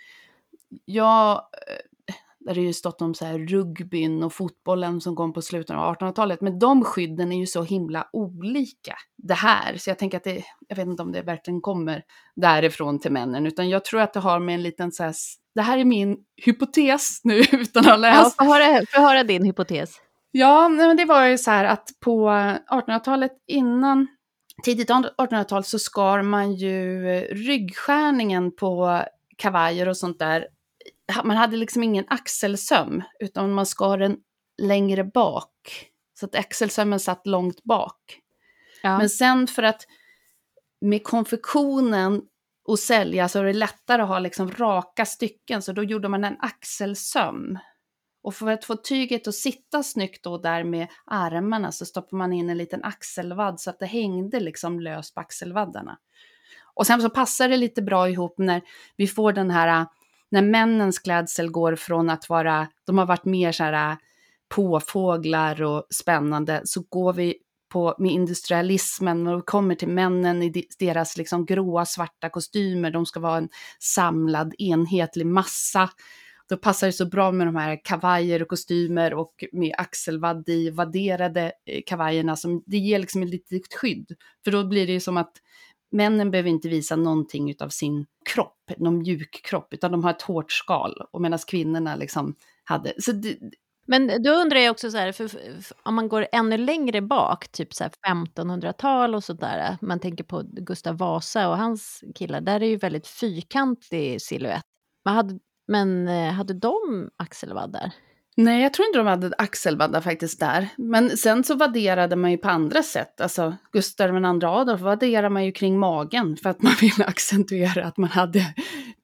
Jag, eh, där det ju stått om så här rugbyn och fotbollen som kom på slutet av 1800-talet, men de skydden är ju så himla olika det här, så jag tänker att det, jag vet inte om det verkligen kommer därifrån till männen, utan jag tror att det har med en liten så här, det här är min hypotes nu utan att ha läst.
Ja, få höra, få höra din hypotes.
Ja, men det var ju så här att på 1800-talet innan tidigt 1800-tal så skar man ju ryggskärningen på kavajer och sånt där man hade liksom ingen axelsöm, utan man skar den längre bak. Så att axelsömmen satt långt bak. Ja. Men sen för att med konfektionen och sälja så är det lättare att ha liksom raka stycken, så då gjorde man en axelsöm. Och för att få tyget att sitta snyggt då där med armarna så stoppar man in en liten axelvadd så att det hängde liksom löst på axelvaddarna. Och sen så passar det lite bra ihop när vi får den här, äh, när männens klädsel går från att vara, de har varit mer så här äh, påfåglar och spännande, så går vi på, med industrialismen och kommer till männen i deras liksom gråa svarta kostymer, de ska vara en samlad enhetlig massa. Då passar det så bra med de här kavajer och kostymer och med axelvadd i vadderade eh, kavajerna, som, det ger liksom ett litet skydd. För då blir det ju som att männen behöver inte visa någonting av sin kropp, någon mjuk kropp, utan de har ett hårt skal. Och medan kvinnorna liksom hade... Så det,
men då undrar jag också så här, för, för, om man går ännu längre bak, typ 1500-tal och sådär, man tänker på Gustav Vasa och hans killar, där är ju väldigt fyrkantig silhuett. Hade, men eh, hade de axelvaddar?
Nej, jag tror inte de hade axelvaddar faktiskt där. Men sen så vadderade man ju på andra sätt. Alltså Gustav II Adolf vadderade man ju kring magen för att man ville accentuera att man hade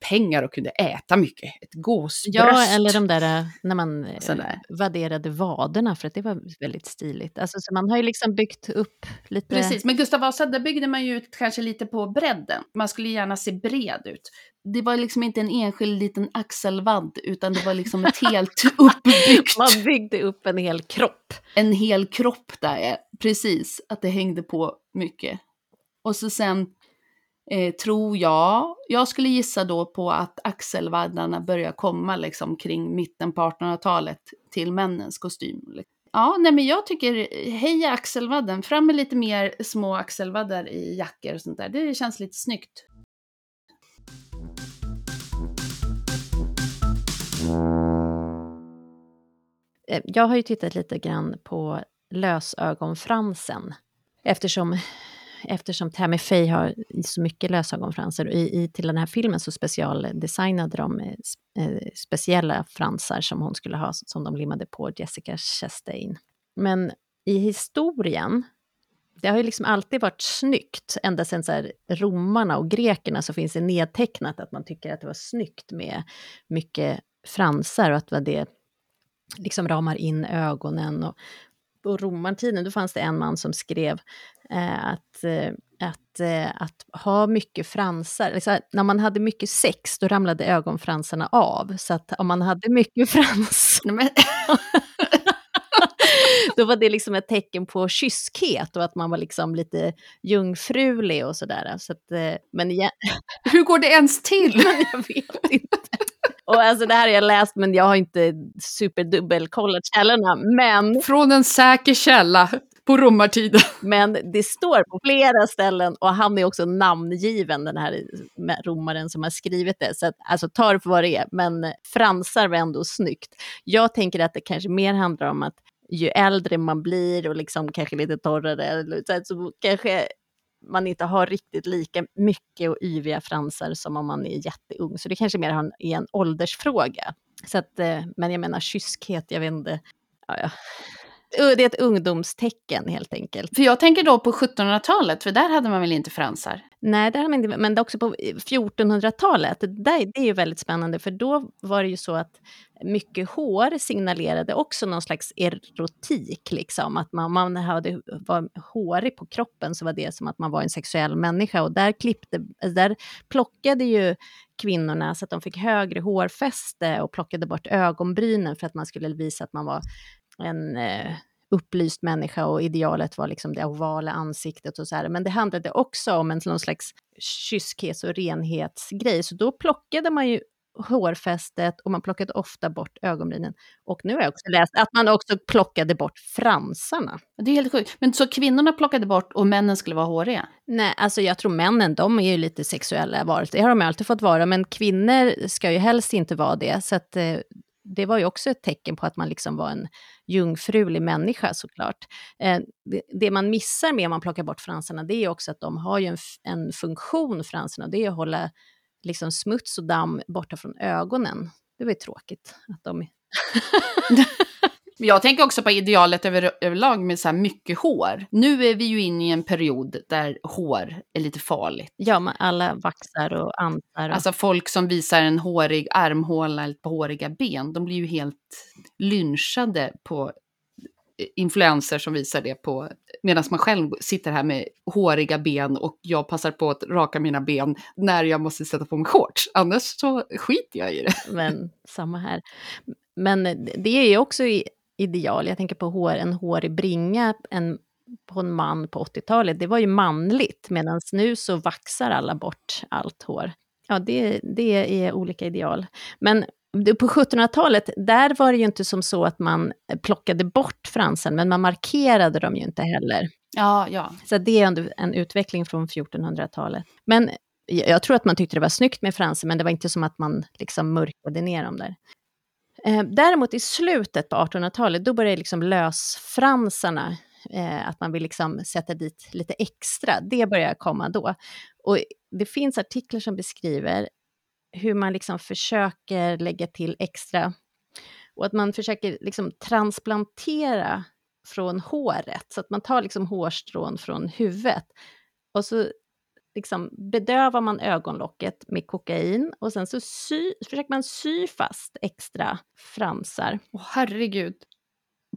pengar och kunde äta mycket. Ett gåsbröst.
Ja, eller de där eh, när man eh, Sådär. vadderade vaderna för att det var väldigt stiligt. Alltså, så man har ju liksom byggt upp lite...
Precis, men Gustav Vasa, där byggde man ju ut kanske lite på bredden. Man skulle gärna se bred ut det var liksom inte en enskild liten axelvadd, utan det var liksom ett helt uppbyggt...
Man byggde upp en hel kropp.
En hel kropp där, precis. Att det hängde på mycket. Och så sen eh, tror jag, jag skulle gissa då på att axelvaddarna börjar komma liksom kring mitten på 1800-talet till männens kostym. Ja, nej men jag tycker, eh, heja axelvadden, fram med lite mer små axelvaddar i jackor och sånt där. Det känns lite snyggt.
Eh, jag har ju tittat lite grann på lösögonfransen eftersom, eftersom Tammy Faye har så mycket lösögonfransar. I, i, till den här filmen så specialdesignade de eh, eh, speciella fransar som hon skulle ha, som de limmade på Jessica Chastain. Men i historien det har ju liksom alltid varit snyggt, ända sedan så här, romarna och grekerna så finns det nedtecknat att man tycker att det var snyggt med mycket fransar och att det liksom ramar in ögonen. Och på romartiden då fanns det en man som skrev eh, att, eh, att, eh, att ha mycket fransar, liksom, när man hade mycket sex då ramlade ögonfransarna av. Så att om man hade mycket frans... då var det liksom ett tecken på kyskhet och att man var liksom lite jungfrulig och sådär. Så att, eh, men igen...
Hur går det ens till?
jag vet inte. Och alltså det här har jag läst men jag har inte superdubbelkollat källorna. Men...
Från en säker källa på romartiden.
Men det står på flera ställen och han är också namngiven, den här romaren som har skrivit det. Så att, alltså ta det för vad det är, men fransar var ändå snyggt. Jag tänker att det kanske mer handlar om att ju äldre man blir och liksom kanske lite torrare, så, kanske man inte har riktigt lika mycket och yviga fransar som om man är jätteung. Så det kanske mer är en åldersfråga. Så att, eh, men jag menar kyskhet, jag vet inte. Ja, ja. Det är ett ungdomstecken helt enkelt.
För jag tänker då på 1700-talet, för där hade man väl inte fransar?
Nej, där hade man inte, men också på 1400-talet. Det, är ju väldigt spännande, för då var det ju så att mycket hår signalerade också någon slags erotik. Liksom. Att man, man hade, var hårig på kroppen så var det som att man var en sexuell människa. Och där, klippte, där plockade ju kvinnorna så att de fick högre hårfäste och plockade bort ögonbrynen för att man skulle visa att man var en eh, upplyst människa och idealet var liksom det ovala ansiktet och så här. Men det handlade också om en någon slags kyskhets och renhetsgrej. Så då plockade man ju hårfästet och man plockade ofta bort ögonbrynen. Och nu har jag också läst att man också plockade bort fransarna.
Det är helt sjukt. Men så kvinnorna plockade bort och männen skulle vara håriga?
Nej, alltså jag tror männen, de är ju lite sexuella varelser. Det har de alltid fått vara, men kvinnor ska ju helst inte vara det. Så att, eh, det var ju också ett tecken på att man liksom var en jungfrulig människa såklart. Eh, det, det, man missar med om man plockar bort fransarna, det är också att de har ju en, en funktion, fransarna, det är att hålla liksom smuts och damm borta från ögonen. det var ju tråkigt att de...
Men jag tänker också på idealet över, överlag med så här mycket hår. Nu är vi ju inne i en period där hår är lite farligt.
Ja, man, alla vaxar och antar. Och...
Alltså folk som visar en hårig armhåla eller på håriga ben, de blir ju helt lynchade på influenser som visar det på, medan man själv sitter här med håriga ben och jag passar på att raka mina ben när jag måste sätta på mig shorts. Annars så skiter jag i det.
Men samma här. Men det är ju också ideal, jag tänker på hår, en hårig bringa en, på en man på 80-talet, det var ju manligt, medan nu så vaxar alla bort allt hår. Ja, det, det är olika ideal. Men på 1700-talet, där var det ju inte som så att man plockade bort fransen, men man markerade dem ju inte heller.
Ja, ja.
Så det är en utveckling från 1400-talet. Men jag tror att man tyckte det var snyggt med fransen, men det var inte som att man liksom mörkade ner dem där. Eh, däremot i slutet på 1800-talet, då började liksom lösfransarna, eh, att man vill liksom sätta dit lite extra, det börjar komma då. Och det finns artiklar som beskriver hur man liksom försöker lägga till extra. Och att man försöker liksom transplantera från håret, så att man tar liksom hårstrån från huvudet. Och så liksom bedövar man ögonlocket med kokain och sen så sy, försöker man sy fast extra fransar.
Åh oh, herregud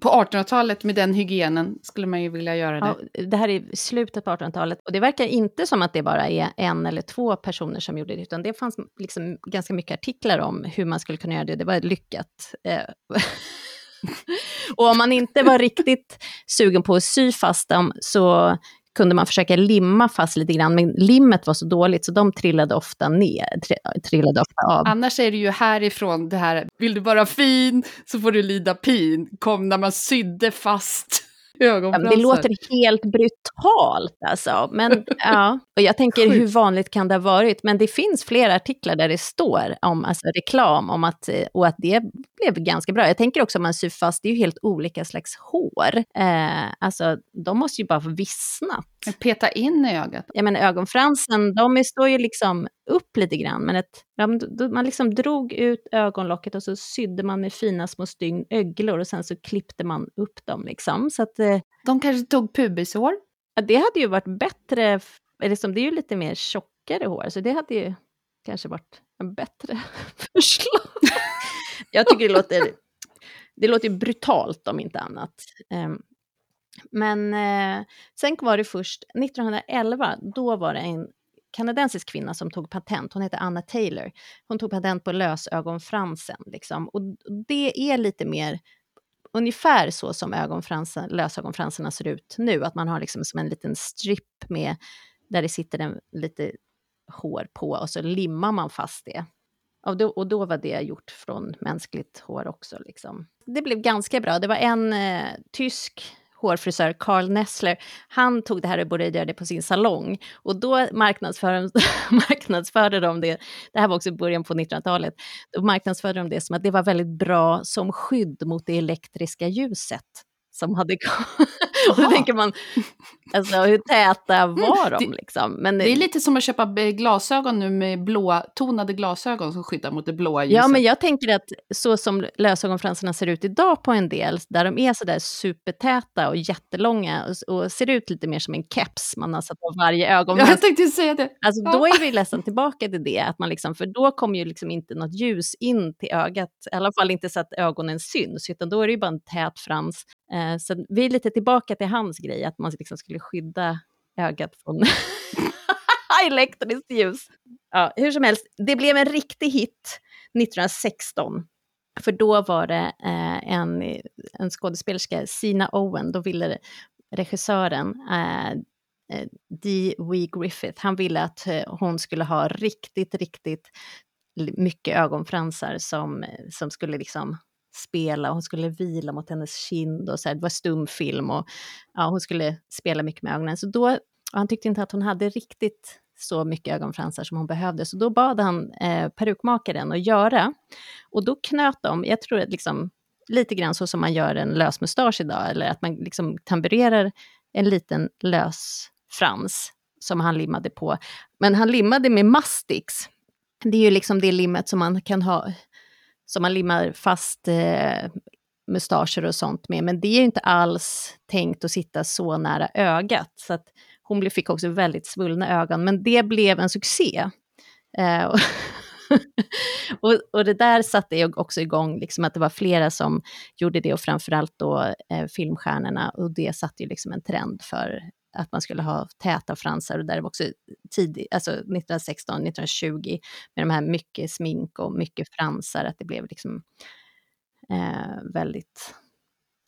på 1800-talet med den hygienen skulle man ju vilja göra det.
Ja, det här är slutet på 1800-talet och det verkar inte som att det bara är en eller två personer som gjorde det, utan det fanns liksom ganska mycket artiklar om hur man skulle kunna göra det. Det var lyckat. Eh, och om man inte var riktigt sugen på att sy fast dem så kunde man försöka limma fast lite grann, men limmet var så dåligt så de trillade ofta ner, trillade ofta av.
Annars är det ju härifrån det här, vill du vara fin så får du lida pin, kom när man sydde fast.
Det låter helt brutalt alltså. Men, ja. Och jag tänker hur vanligt kan det ha varit? Men det finns flera artiklar där det står om alltså, reklam om att, eh, och att det blev ganska bra. Jag tänker också om man syr fast, det är ju helt olika slags hår. Eh, alltså de måste ju bara få vissnat.
Peta in i ögat?
Ja men ögonfransen, de står ju liksom upp lite grann, men ett, man liksom drog ut ögonlocket och så sydde man med fina små stygn öglor och sen så klippte man upp dem liksom. Så att, eh,
De kanske tog pubishår?
Ja, det hade ju varit bättre, liksom, det är ju lite mer tjockare hår, så det hade ju kanske varit en bättre förslag. Jag tycker det låter, det låter brutalt om inte annat. Men eh, sen var det först 1911, då var det en kanadensisk kvinna som tog patent, hon heter Anna Taylor. Hon tog patent på lösögonfransen. Liksom. Och det är lite mer ungefär så som ögonfransen, lösögonfransarna ser ut nu, att man har liksom som en liten stripp med, där det sitter en, lite hår på och så limmar man fast det. Och då, och då var det gjort från mänskligt hår också. Liksom. Det blev ganska bra. Det var en eh, tysk hårfrisör Carl Nessler, han tog det här och började göra det på sin salong. Och då marknadsförde, marknadsförde de det, det här var också början på 1900-talet, då marknadsförde de det som att det var väldigt bra som skydd mot det elektriska ljuset som hade kommit. och då tänker man, alltså hur täta var de liksom?
Men, det är lite som att köpa glasögon nu med blåtonade glasögon som skyddar mot det blåa ljuset.
Ja, men jag tänker att så som lösögonfransarna ser ut idag på en del, där de är sådär supertäta och jättelånga och, och, ser ut lite mer som en keps man har satt på varje ögon.
Ja, jag tänkte säga det.
Alltså då är vi nästan tillbaka till det, att man liksom, för då kommer ju liksom inte något ljus in till ögat, i alla fall inte så att ögonen syns, utan då är det ju bara en tät frans Eh, så vi är lite tillbaka till hans grej, att man liksom skulle skydda ögat från elektriskt ljus. Ja, hur som helst, det blev en riktig hit 1916. För då var det eh, en, en skådespelerska, Sina Owen, då ville regissören eh, eh D. W. Griffith, han ville att eh, hon skulle ha riktigt, riktigt mycket ögonfransar som, som skulle liksom spela, hon skulle vila mot hennes kind och så här, det var stumfilm och ja, hon skulle spela mycket med ögonen. Så då, han tyckte inte att hon hade riktigt så mycket ögonfransar som hon behövde, så då bad han eh, perukmakaren att göra. Och då knöt de, jag tror att liksom, lite grann så som man gör en lös mustasch idag, eller att man liksom tamburerar en liten lös frans som han limmade på. Men han limmade med mastix. Det är ju liksom det limmet som man kan ha som man limmar fast eh, mustascher och sånt med. Men det är ju inte alls tänkt att sitta så nära ögat. Så att hon fick också väldigt svullna ögon, men det blev en succé. Eh, och, och, det där satte jag också igång, liksom att det var flera som gjorde det och framförallt då eh, filmstjärnorna och det satte ju liksom en trend för att man skulle ha täta fransar och där var också tidigt, alltså 1916, 1920 med de här mycket smink och mycket fransar, att det blev liksom eh, väldigt,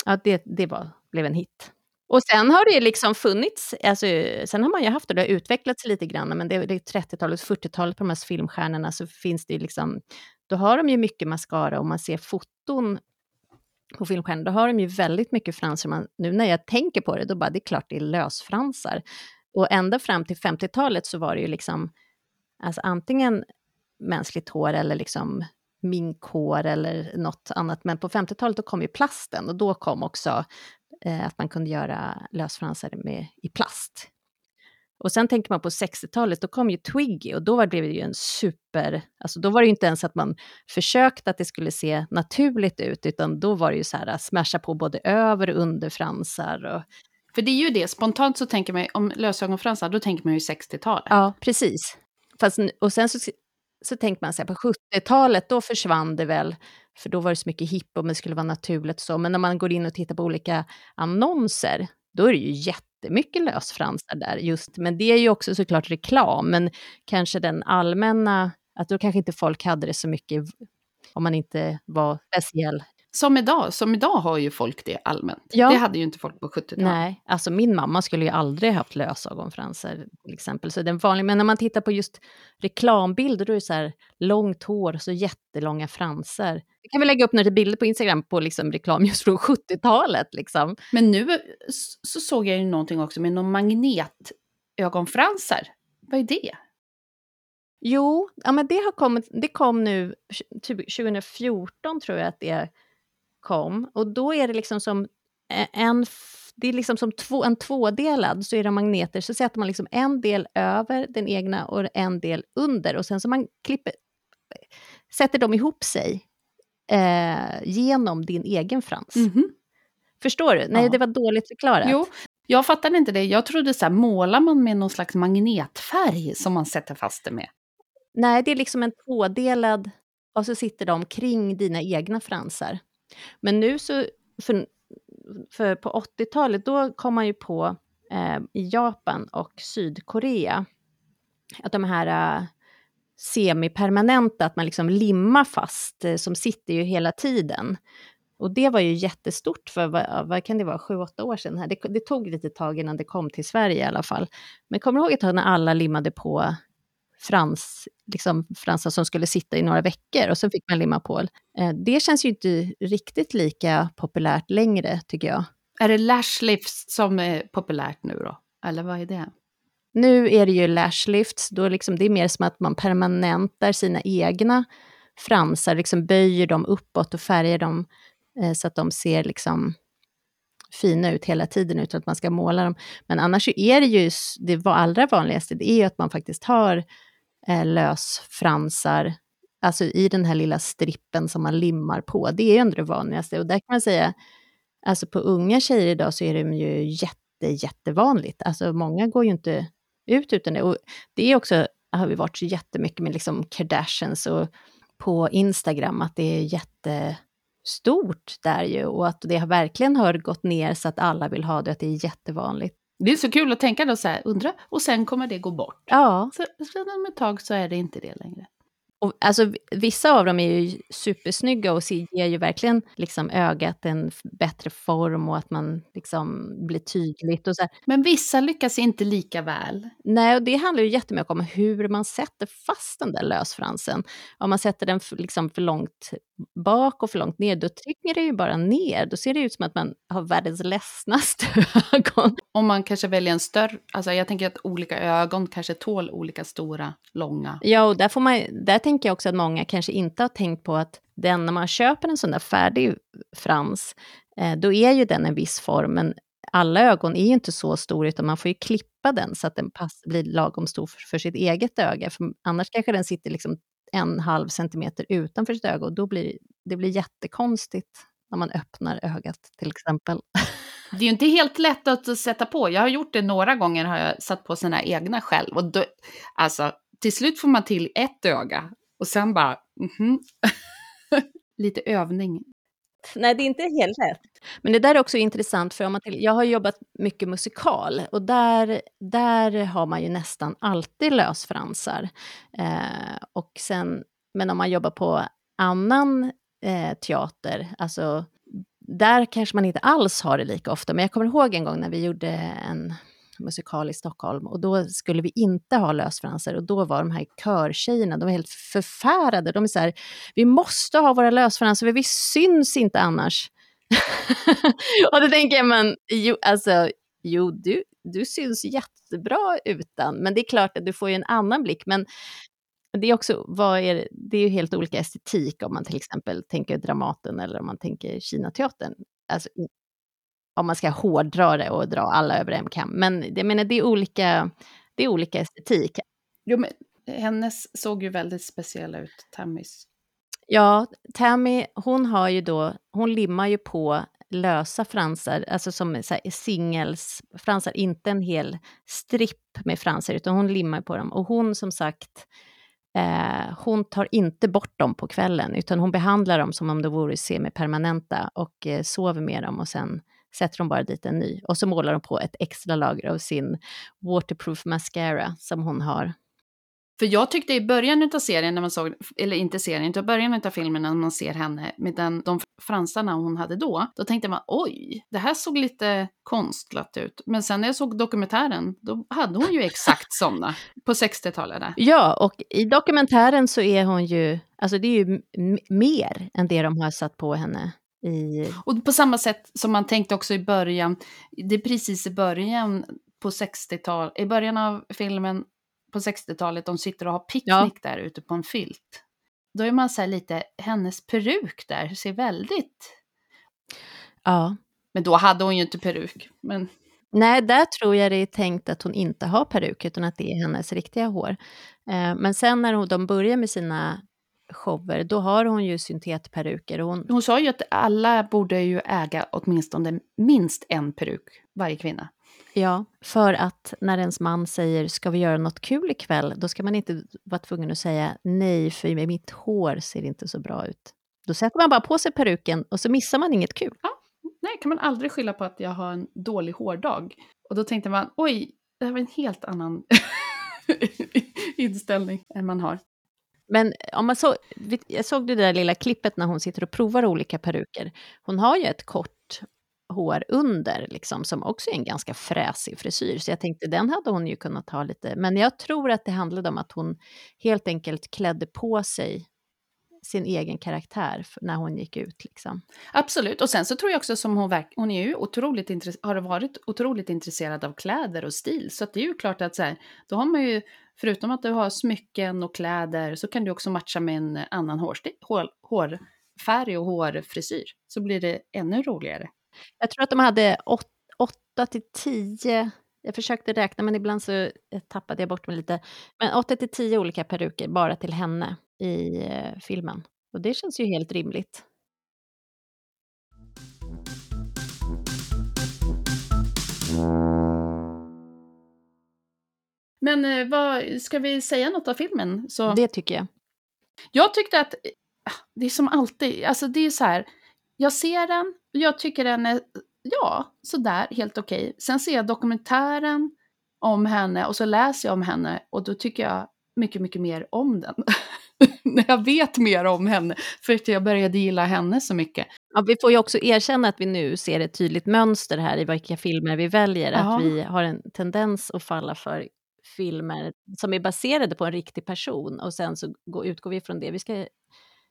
ja det, det var, blev en hit. Och sen har det liksom funnits, alltså, sen har man ju haft det, det har utvecklats lite grann, men det, det är 30-talet, 40-talet på de här filmstjärnorna så finns det ju liksom, då har de ju mycket mascara och man ser foton på filmstjärnor, då har de ju väldigt mycket fransar. Man, nu när jag tänker på det, då bara, det är klart det är lösfransar. Och ända fram till 50-talet så var det ju liksom, alltså antingen mänskligt hår eller liksom minkhår eller något annat. Men på 50-talet då kom ju plasten och då kom också eh, att man kunde göra lösfransar med, i plast. Och sen tänker man på 60-talet, då kom ju Twiggy och då blev det ju en super... Alltså då var det ju inte ens att man försökte att det skulle se naturligt ut, utan då var det ju så här, smasha på både över och underfransar. Och...
För det är ju det, spontant så tänker man om lösögonfransar, då tänker man ju 60-talet.
Ja, precis. Fast, och sen så, så tänker man så här, på 70-talet, då försvann det väl, för då var det så mycket hipp och det skulle vara naturligt så, men när man går in och tittar på olika annonser, då är det ju jättemycket lösfransar där just, men det är ju också såklart reklam, men kanske den allmänna, att då kanske inte folk hade det så mycket om man inte var speciell.
Som idag, som idag har ju folk det allmänt. Ja. Det hade ju inte folk på 70-talet.
Nej, alltså min mamma skulle ju aldrig haft lösögonfransar till exempel. Så den vanliga, men när man tittar på just reklambilder, då är det så här långt hår och så jättelånga fransar. Det kan vi lägga upp några bilder på Instagram på liksom reklam just från 70-talet. Liksom.
Men nu så såg jag ju någonting också med någon magnetögonfransar. Vad är det?
Jo, ja, men det, har kommit, det kom nu, typ 2014 tror jag att det kom. Och då är det liksom som en, det är liksom som två, en tvådelad, så är det magneter, så sätter man liksom en del över den egna och en del under. Och sen så man klipper, sätter de ihop sig eh, genom din egen frans. Mm -hmm. Förstår du? Nej, ja. det var dåligt förklarat.
Jo, jag fattade inte det. Jag trodde så här, målar man med någon slags magnetfärg som man sätter fast det med?
Nej, det är liksom en tvådelad, och så sitter de kring dina egna fransar. Men nu så, för, för på 80-talet, då kom man ju på eh, i Japan och Sydkorea att de här eh, semipermanenta, att man liksom limmar fast, eh, som sitter ju hela tiden. Och det var ju jättestort för, vad, vad kan det vara, sju, åtta år sedan. Här. Det, det, tog lite tag innan det kom till Sverige i alla fall. Men kommer du ihåg ett tag när alla limmade på frans, liksom fransar som skulle sitta i några veckor och så fick man limma på. Eh, det känns ju inte riktigt lika populärt längre, tycker jag.
Är det lashlifts som är populärt nu då? Eller vad är det?
Nu är det ju lashlifts, då liksom, det är mer som att man permanentar sina egna fransar, liksom böjer dem uppåt och färgar dem eh, så att de ser liksom fina ut hela tiden utan att man ska måla dem. Men annars är det ju, det allra vanligaste, det är ju att man faktiskt har eh, lösfransar, alltså i den här lilla strippen som man limmar på. Det är ju ändå det vanligaste. Och där kan man säga, alltså på unga tjejer idag så är det ju jätte, jättevanligt. Alltså många går ju inte ut utan det. Och det är också, har vi varit så jättemycket med liksom Kardashians och på Instagram, att det är jättestort där ju och att det verkligen har gått ner så att alla vill ha det, att det är jättevanligt.
Det är så kul att tänka då så här, undra, och sen kommer det gå bort.
Ja.
Så, om ett tag så är det inte det längre.
Och, alltså, vissa av dem är ju supersnygga och ger ju verkligen liksom, ögat en bättre form och att man liksom, blir tydligt. Och så här.
Men vissa lyckas inte lika väl.
Nej, och det handlar ju jättemycket om hur man sätter fast den där lösfransen. Om man sätter den liksom, för långt bak och för långt ner, då trycker det ju bara ner. Då ser det ut som att man har världens ledsnaste ögon.
Om man kanske väljer en större, alltså jag tänker att olika ögon kanske tål olika stora, långa.
Ja, och där, får man, där tänker jag också att många kanske inte har tänkt på att den, när man köper en sån där färdig frans, eh, då är ju den en viss form, men alla ögon är ju inte så stora, utan man får ju klippa den så att den pass, blir lagom stor för, för sitt eget öga, för annars kanske den sitter liksom en halv centimeter utanför sitt öga och då blir det, blir jättekonstigt när man öppnar ögat till exempel.
Det är ju inte helt lätt att sätta på. Jag har gjort det några gånger, har jag satt på sina egna själv. Och då, alltså, till slut får man till ett öga och sen bara, mhm. Lite övning.
Nej, det är inte helt lätt. Men det där är också intressant, för om man till, jag har jobbat mycket musikal och där, där har man ju nästan alltid lösfransar. Eh, och sen, men om man jobbar på annan eh, teater, alltså där kanske man inte alls har det lika ofta. Men jag kommer ihåg en gång när vi gjorde en musikal i Stockholm och då skulle vi inte ha lösfransar och då var de här körtjejerna, de var helt förfärade. De är så här, vi måste ha våra lösfransar för vi syns inte annars. och då tänker jag, men jo, alltså, jo du, du syns jättebra utan, men det är klart att du får ju en annan blick. Men det är också, vad är, det är ju helt olika estetik om man till exempel tänker Dramaten eller om man tänker Kinateatern. Alltså, om man ska hårdra det och dra alla över en kam. Men jag menar, det är olika, det är olika estetik.
Jo, men hennes såg ju väldigt speciell ut, Tammys.
Ja, Tammy, hon har ju då, hon limmar ju på lösa fransar, alltså som singelsfransar, inte en hel stripp med fransar, utan hon limmar på dem. Och hon som sagt, eh, hon tar inte bort dem på kvällen, utan hon behandlar dem som om de vore semipermanenta och eh, sover med dem och sen sätter hon bara dit en ny. Och så målar hon på ett extra lager av sin waterproof mascara som hon har.
För jag tyckte i början av serien, när man såg, eller inte serien, utan början av filmen när man ser henne med den, de fransarna hon hade då, då tänkte man oj, det här såg lite konstlat ut. Men sen när jag såg dokumentären, då hade hon ju exakt sådana på 60-talet.
Ja, och i dokumentären så är hon ju, alltså det är ju mer än det de har satt på henne i...
Och på samma sätt som man tänkte också i början, det är precis i början på 60-tal, i början av filmen på 60-talet, de sitter och har picknick ja. där ute på en filt. Då är man så lite, hennes peruk där ser väldigt...
Ja.
Men då hade hon ju inte peruk. Men...
Nej, där tror jag det är tänkt att hon inte har peruk, utan att det är hennes riktiga hår. Eh, men sen när de börjar med sina shower, då har hon ju syntetperuker.
Hon... hon sa ju att alla borde ju äga åtminstone minst en peruk, varje kvinna.
Ja, för att när ens man säger ska vi göra något kul ikväll, då ska man inte vara tvungen att säga nej, för mitt hår ser inte så bra ut. Då sätter man bara på sig peruken och så missar man inget kul.
Ja, nej, kan man aldrig skylla på att jag har en dålig hårdag. Och då tänkte man, oj, det här var en helt annan inställning än man har.
Men om man så, jag såg det där lilla klippet när hon sitter och provar olika peruker. Hon har ju ett kort hår under, liksom, som också är en ganska fräsig frisyr. Så jag tänkte, den hade hon ju kunnat ha lite. Men jag tror att det handlade om att hon helt enkelt klädde på sig sin egen karaktär när hon gick ut. Liksom.
Absolut, och sen så tror jag också som hon, verk, hon är ju otroligt har varit otroligt intresserad av kläder och stil. Så det är ju klart att så här, då har man ju, förutom att du har smycken och kläder, så kan du också matcha med en annan hårstil, hår, hårfärg och hårfrisyr. Så blir det ännu roligare.
Jag tror att de hade 8 till 10... jag försökte räkna, men ibland så eh, tappade jag bort mig lite. Men 8 till 10 olika peruker bara till henne i eh, filmen. Och det känns ju helt rimligt.
Men eh, vad, ska vi säga något av filmen? Så...
Det tycker jag.
Jag tyckte att, ah, det är som alltid, alltså det är så här, jag ser den, jag tycker den är, ja, sådär, helt okej. Okay. Sen ser jag dokumentären om henne och så läser jag om henne och då tycker jag mycket, mycket mer om den. När jag vet mer om henne, för att jag började gilla henne så mycket.
Ja, vi får ju också erkänna att vi nu ser ett tydligt mönster här i vilka filmer vi väljer, ja. att vi har en tendens att falla för filmer som är baserade på en riktig person och sen så utgår vi från det. Vi ska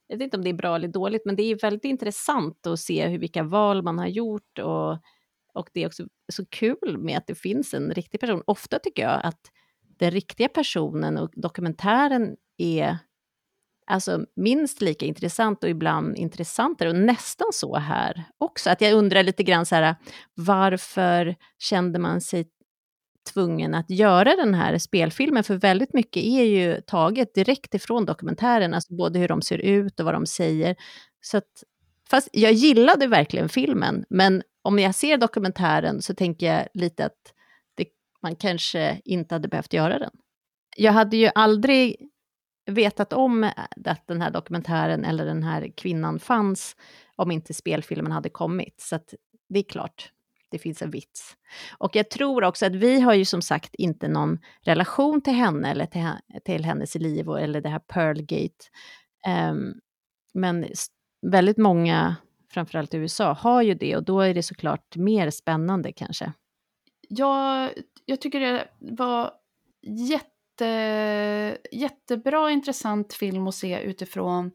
jag vet inte om det är bra eller dåligt, men det är väldigt intressant att se hur, vilka val man har gjort och, och det är också så kul med att det finns en riktig person. Ofta tycker jag att den riktiga personen och dokumentären är alltså minst lika intressant och ibland intressantare och nästan så här också. Att jag undrar lite grann så här, varför kände man sig tvungen att göra den här spelfilmen, för väldigt mycket är ju taget direkt ifrån dokumentären, alltså både hur de ser ut och vad de säger. Så att, fast jag gillade verkligen filmen, men om jag ser dokumentären så tänker jag lite att det, man kanske inte hade behövt göra den. Jag hade ju aldrig vetat om att den här dokumentären eller den här kvinnan fanns om inte spelfilmen hade kommit. Så det är klart, det finns en vits. Och jag tror också att vi har ju som sagt inte någon relation till henne eller till, till hennes liv och eller det här Pearlgate. Um, men väldigt många, framförallt i USA, har ju det och då är det såklart mer spännande kanske.
Ja, jag tycker det var jätte, jättebra intressant film att se utifrån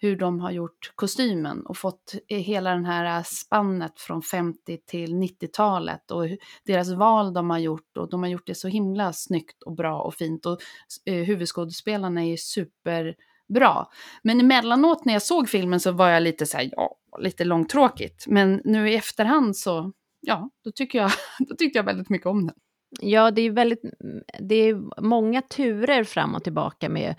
hur de har gjort kostymen och fått eh, hela den här eh, spannet från 50 till 90-talet och deras val de har gjort och de har gjort det så himla snyggt och bra och fint och eh, huvudskådespelarna är superbra. Men emellanåt när jag såg filmen så var jag lite så här, ja, lite långtråkigt. Men nu i efterhand så, ja, då, tycker jag, då tyckte jag väldigt mycket om den.
Ja, det är väldigt, mm, det är många turer fram och tillbaka med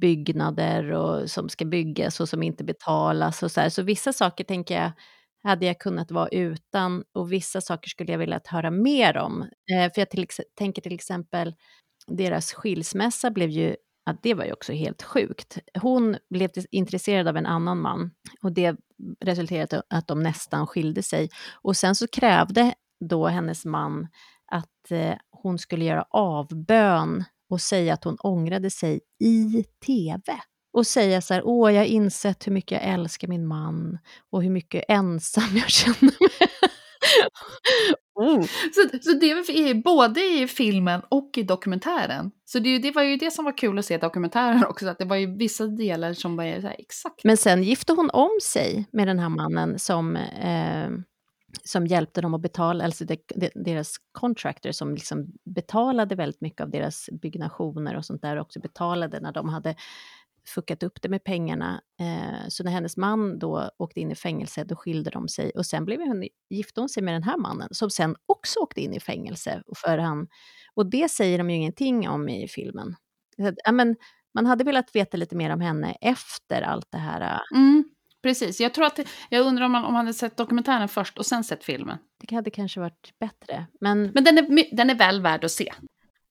byggnader och, som ska byggas och som inte betalas och så här. Så vissa saker tänker jag hade jag kunnat vara utan och vissa saker skulle jag vilja höra mer om. Eh, för jag till, tänker till exempel, deras skilsmässa blev ju att det var ju också helt sjukt. Hon blev intresserad av en annan man och det resulterade i att de nästan skilde sig. Och sen så krävde då hennes man att eh, hon skulle göra avbön och säga att hon ångrade sig i TV. Och säga så här, åh, jag har insett hur mycket jag älskar min man och hur mycket ensam jag känner mig.
Mm. Så, så det är både i filmen och i dokumentären. Så det, det, var ju det som var kul att se dokumentären också, att det var ju vissa delar som var så här, exakt.
Men sen gifte hon om sig med den här mannen som eh, som hjälpte dem att betala, alltså de, de, deras contractor som liksom betalade väldigt mycket av deras byggnationer och sånt där, också betalade när de hade fuckat upp det med pengarna. Eh, så när hennes man då åkte in i fängelse, då skilde de sig och sen blev hon, gifte hon sig med den här mannen som sen också åkte in i fängelse. För han, och det säger de ju ingenting om i filmen. Ja, men, man hade velat veta lite mer om henne efter allt det här.
Äh, mm. Precis, jag tror att, jag undrar om man, om man hade sett dokumentären först och sen sett filmen.
Det hade kanske varit bättre. Men,
men den, är, den är väl värd att se.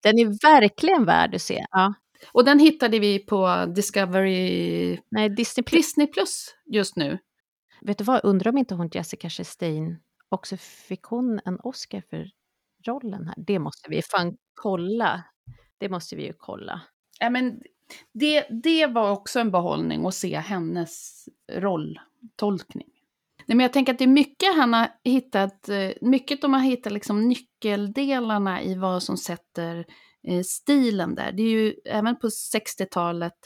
Den är verkligen värd att se, ja.
Och den hittade vi på Discovery...
Nej, Disney Plus.
Disney Plus just nu.
Vet du vad, undrar om inte hon Jessica Chastain också fick hon en Oscar för rollen här? Det måste vi fan kolla. Det måste vi ju kolla.
Ja, men det, det var också en behållning att se hennes rolltolkning. Nej, men jag tänker att det är mycket han har hittat, eh, mycket de har hittat liksom nyckeldelarna i vad som sätter eh, stilen där. Det är ju även på 60-talet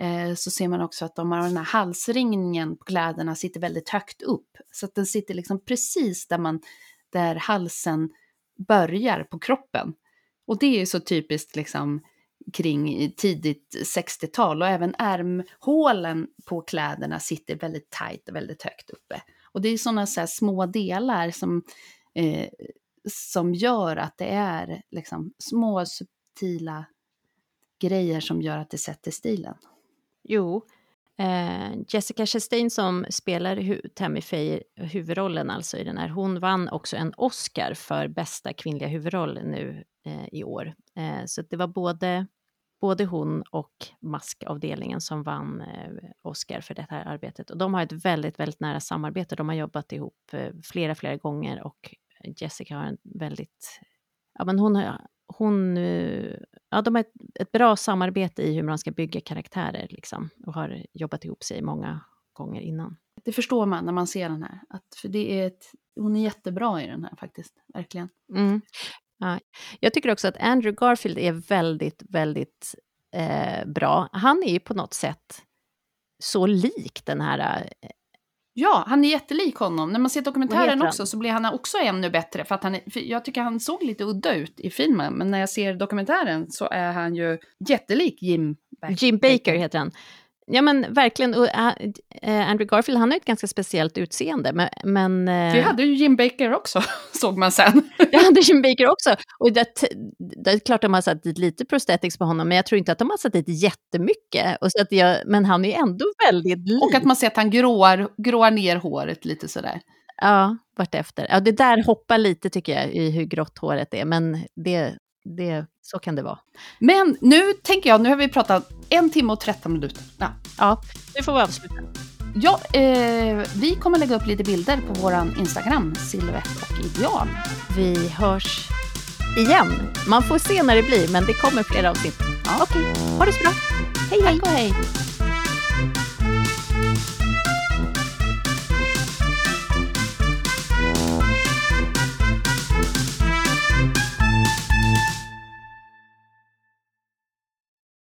eh, så ser man också att de har den här halsringningen på kläderna sitter väldigt högt upp. Så att den sitter liksom precis där, man, där halsen börjar på kroppen. Och det är ju så typiskt liksom kring tidigt 60-tal och även ärmhålen på kläderna sitter väldigt tajt och väldigt högt uppe. Och det är sådana så små delar som, eh, som gör att det är liksom små subtila grejer som gör att det sätter stilen.
Jo, Eh, Jessica Chastain som spelar hu Tammy Faye, huvudrollen alltså i den här, hon vann också en Oscar för bästa kvinnliga huvudroll nu eh, i år. Eh, så det var både, både hon och maskavdelningen som vann eh, Oscar för det här arbetet. Och de har ett väldigt, väldigt nära samarbete. De har jobbat ihop eh, flera, flera gånger och Jessica har en väldigt, ja men hon har, hon, eh, ja de har ett, ett bra samarbete i hur man ska bygga karaktärer liksom och har jobbat ihop sig många gånger innan.
Det förstår man när man ser den här, att för det är ett, hon är jättebra i den här faktiskt, verkligen.
Mm. Ja. Jag tycker också att Andrew Garfield är väldigt, väldigt eh, bra. Han är ju på något sätt så lik den här...
Ja, han är jättelik honom. När man ser dokumentären också så blir han också ännu bättre. För att han, för jag tycker han såg lite udda ut i filmen, men när jag ser dokumentären så är han ju jättelik Jim
Baker. Jim Baker heter han. Ja men verkligen. Och, äh, Andrew Garfield han har ett ganska speciellt utseende. Men, men,
det hade ju Jim Baker också, såg man sen.
det hade Jim Baker också. Och det, det är klart de har satt dit lite prosthetics på honom, men jag tror inte att de har satt dit jättemycket. Och så att jag, men han är ändå väldigt lik.
Och att man ser att han gråar, gråar ner håret lite sådär.
Ja, vartefter. Ja, det där hoppar lite tycker jag i hur grått håret är, men det, det, så kan det vara.
Men nu tänker jag, nu har vi pratat en timme och 13 minuter. Ja,
ja nu får vi avsluta.
Ja, eh, vi kommer lägga upp lite bilder på vår Instagram, Silhouette och Ideal.
Vi hörs igen. Man får se när det blir, men det kommer fler avsnitt.
Ja.
Okej, ha det så bra.
Hej, hej. Tack och hej.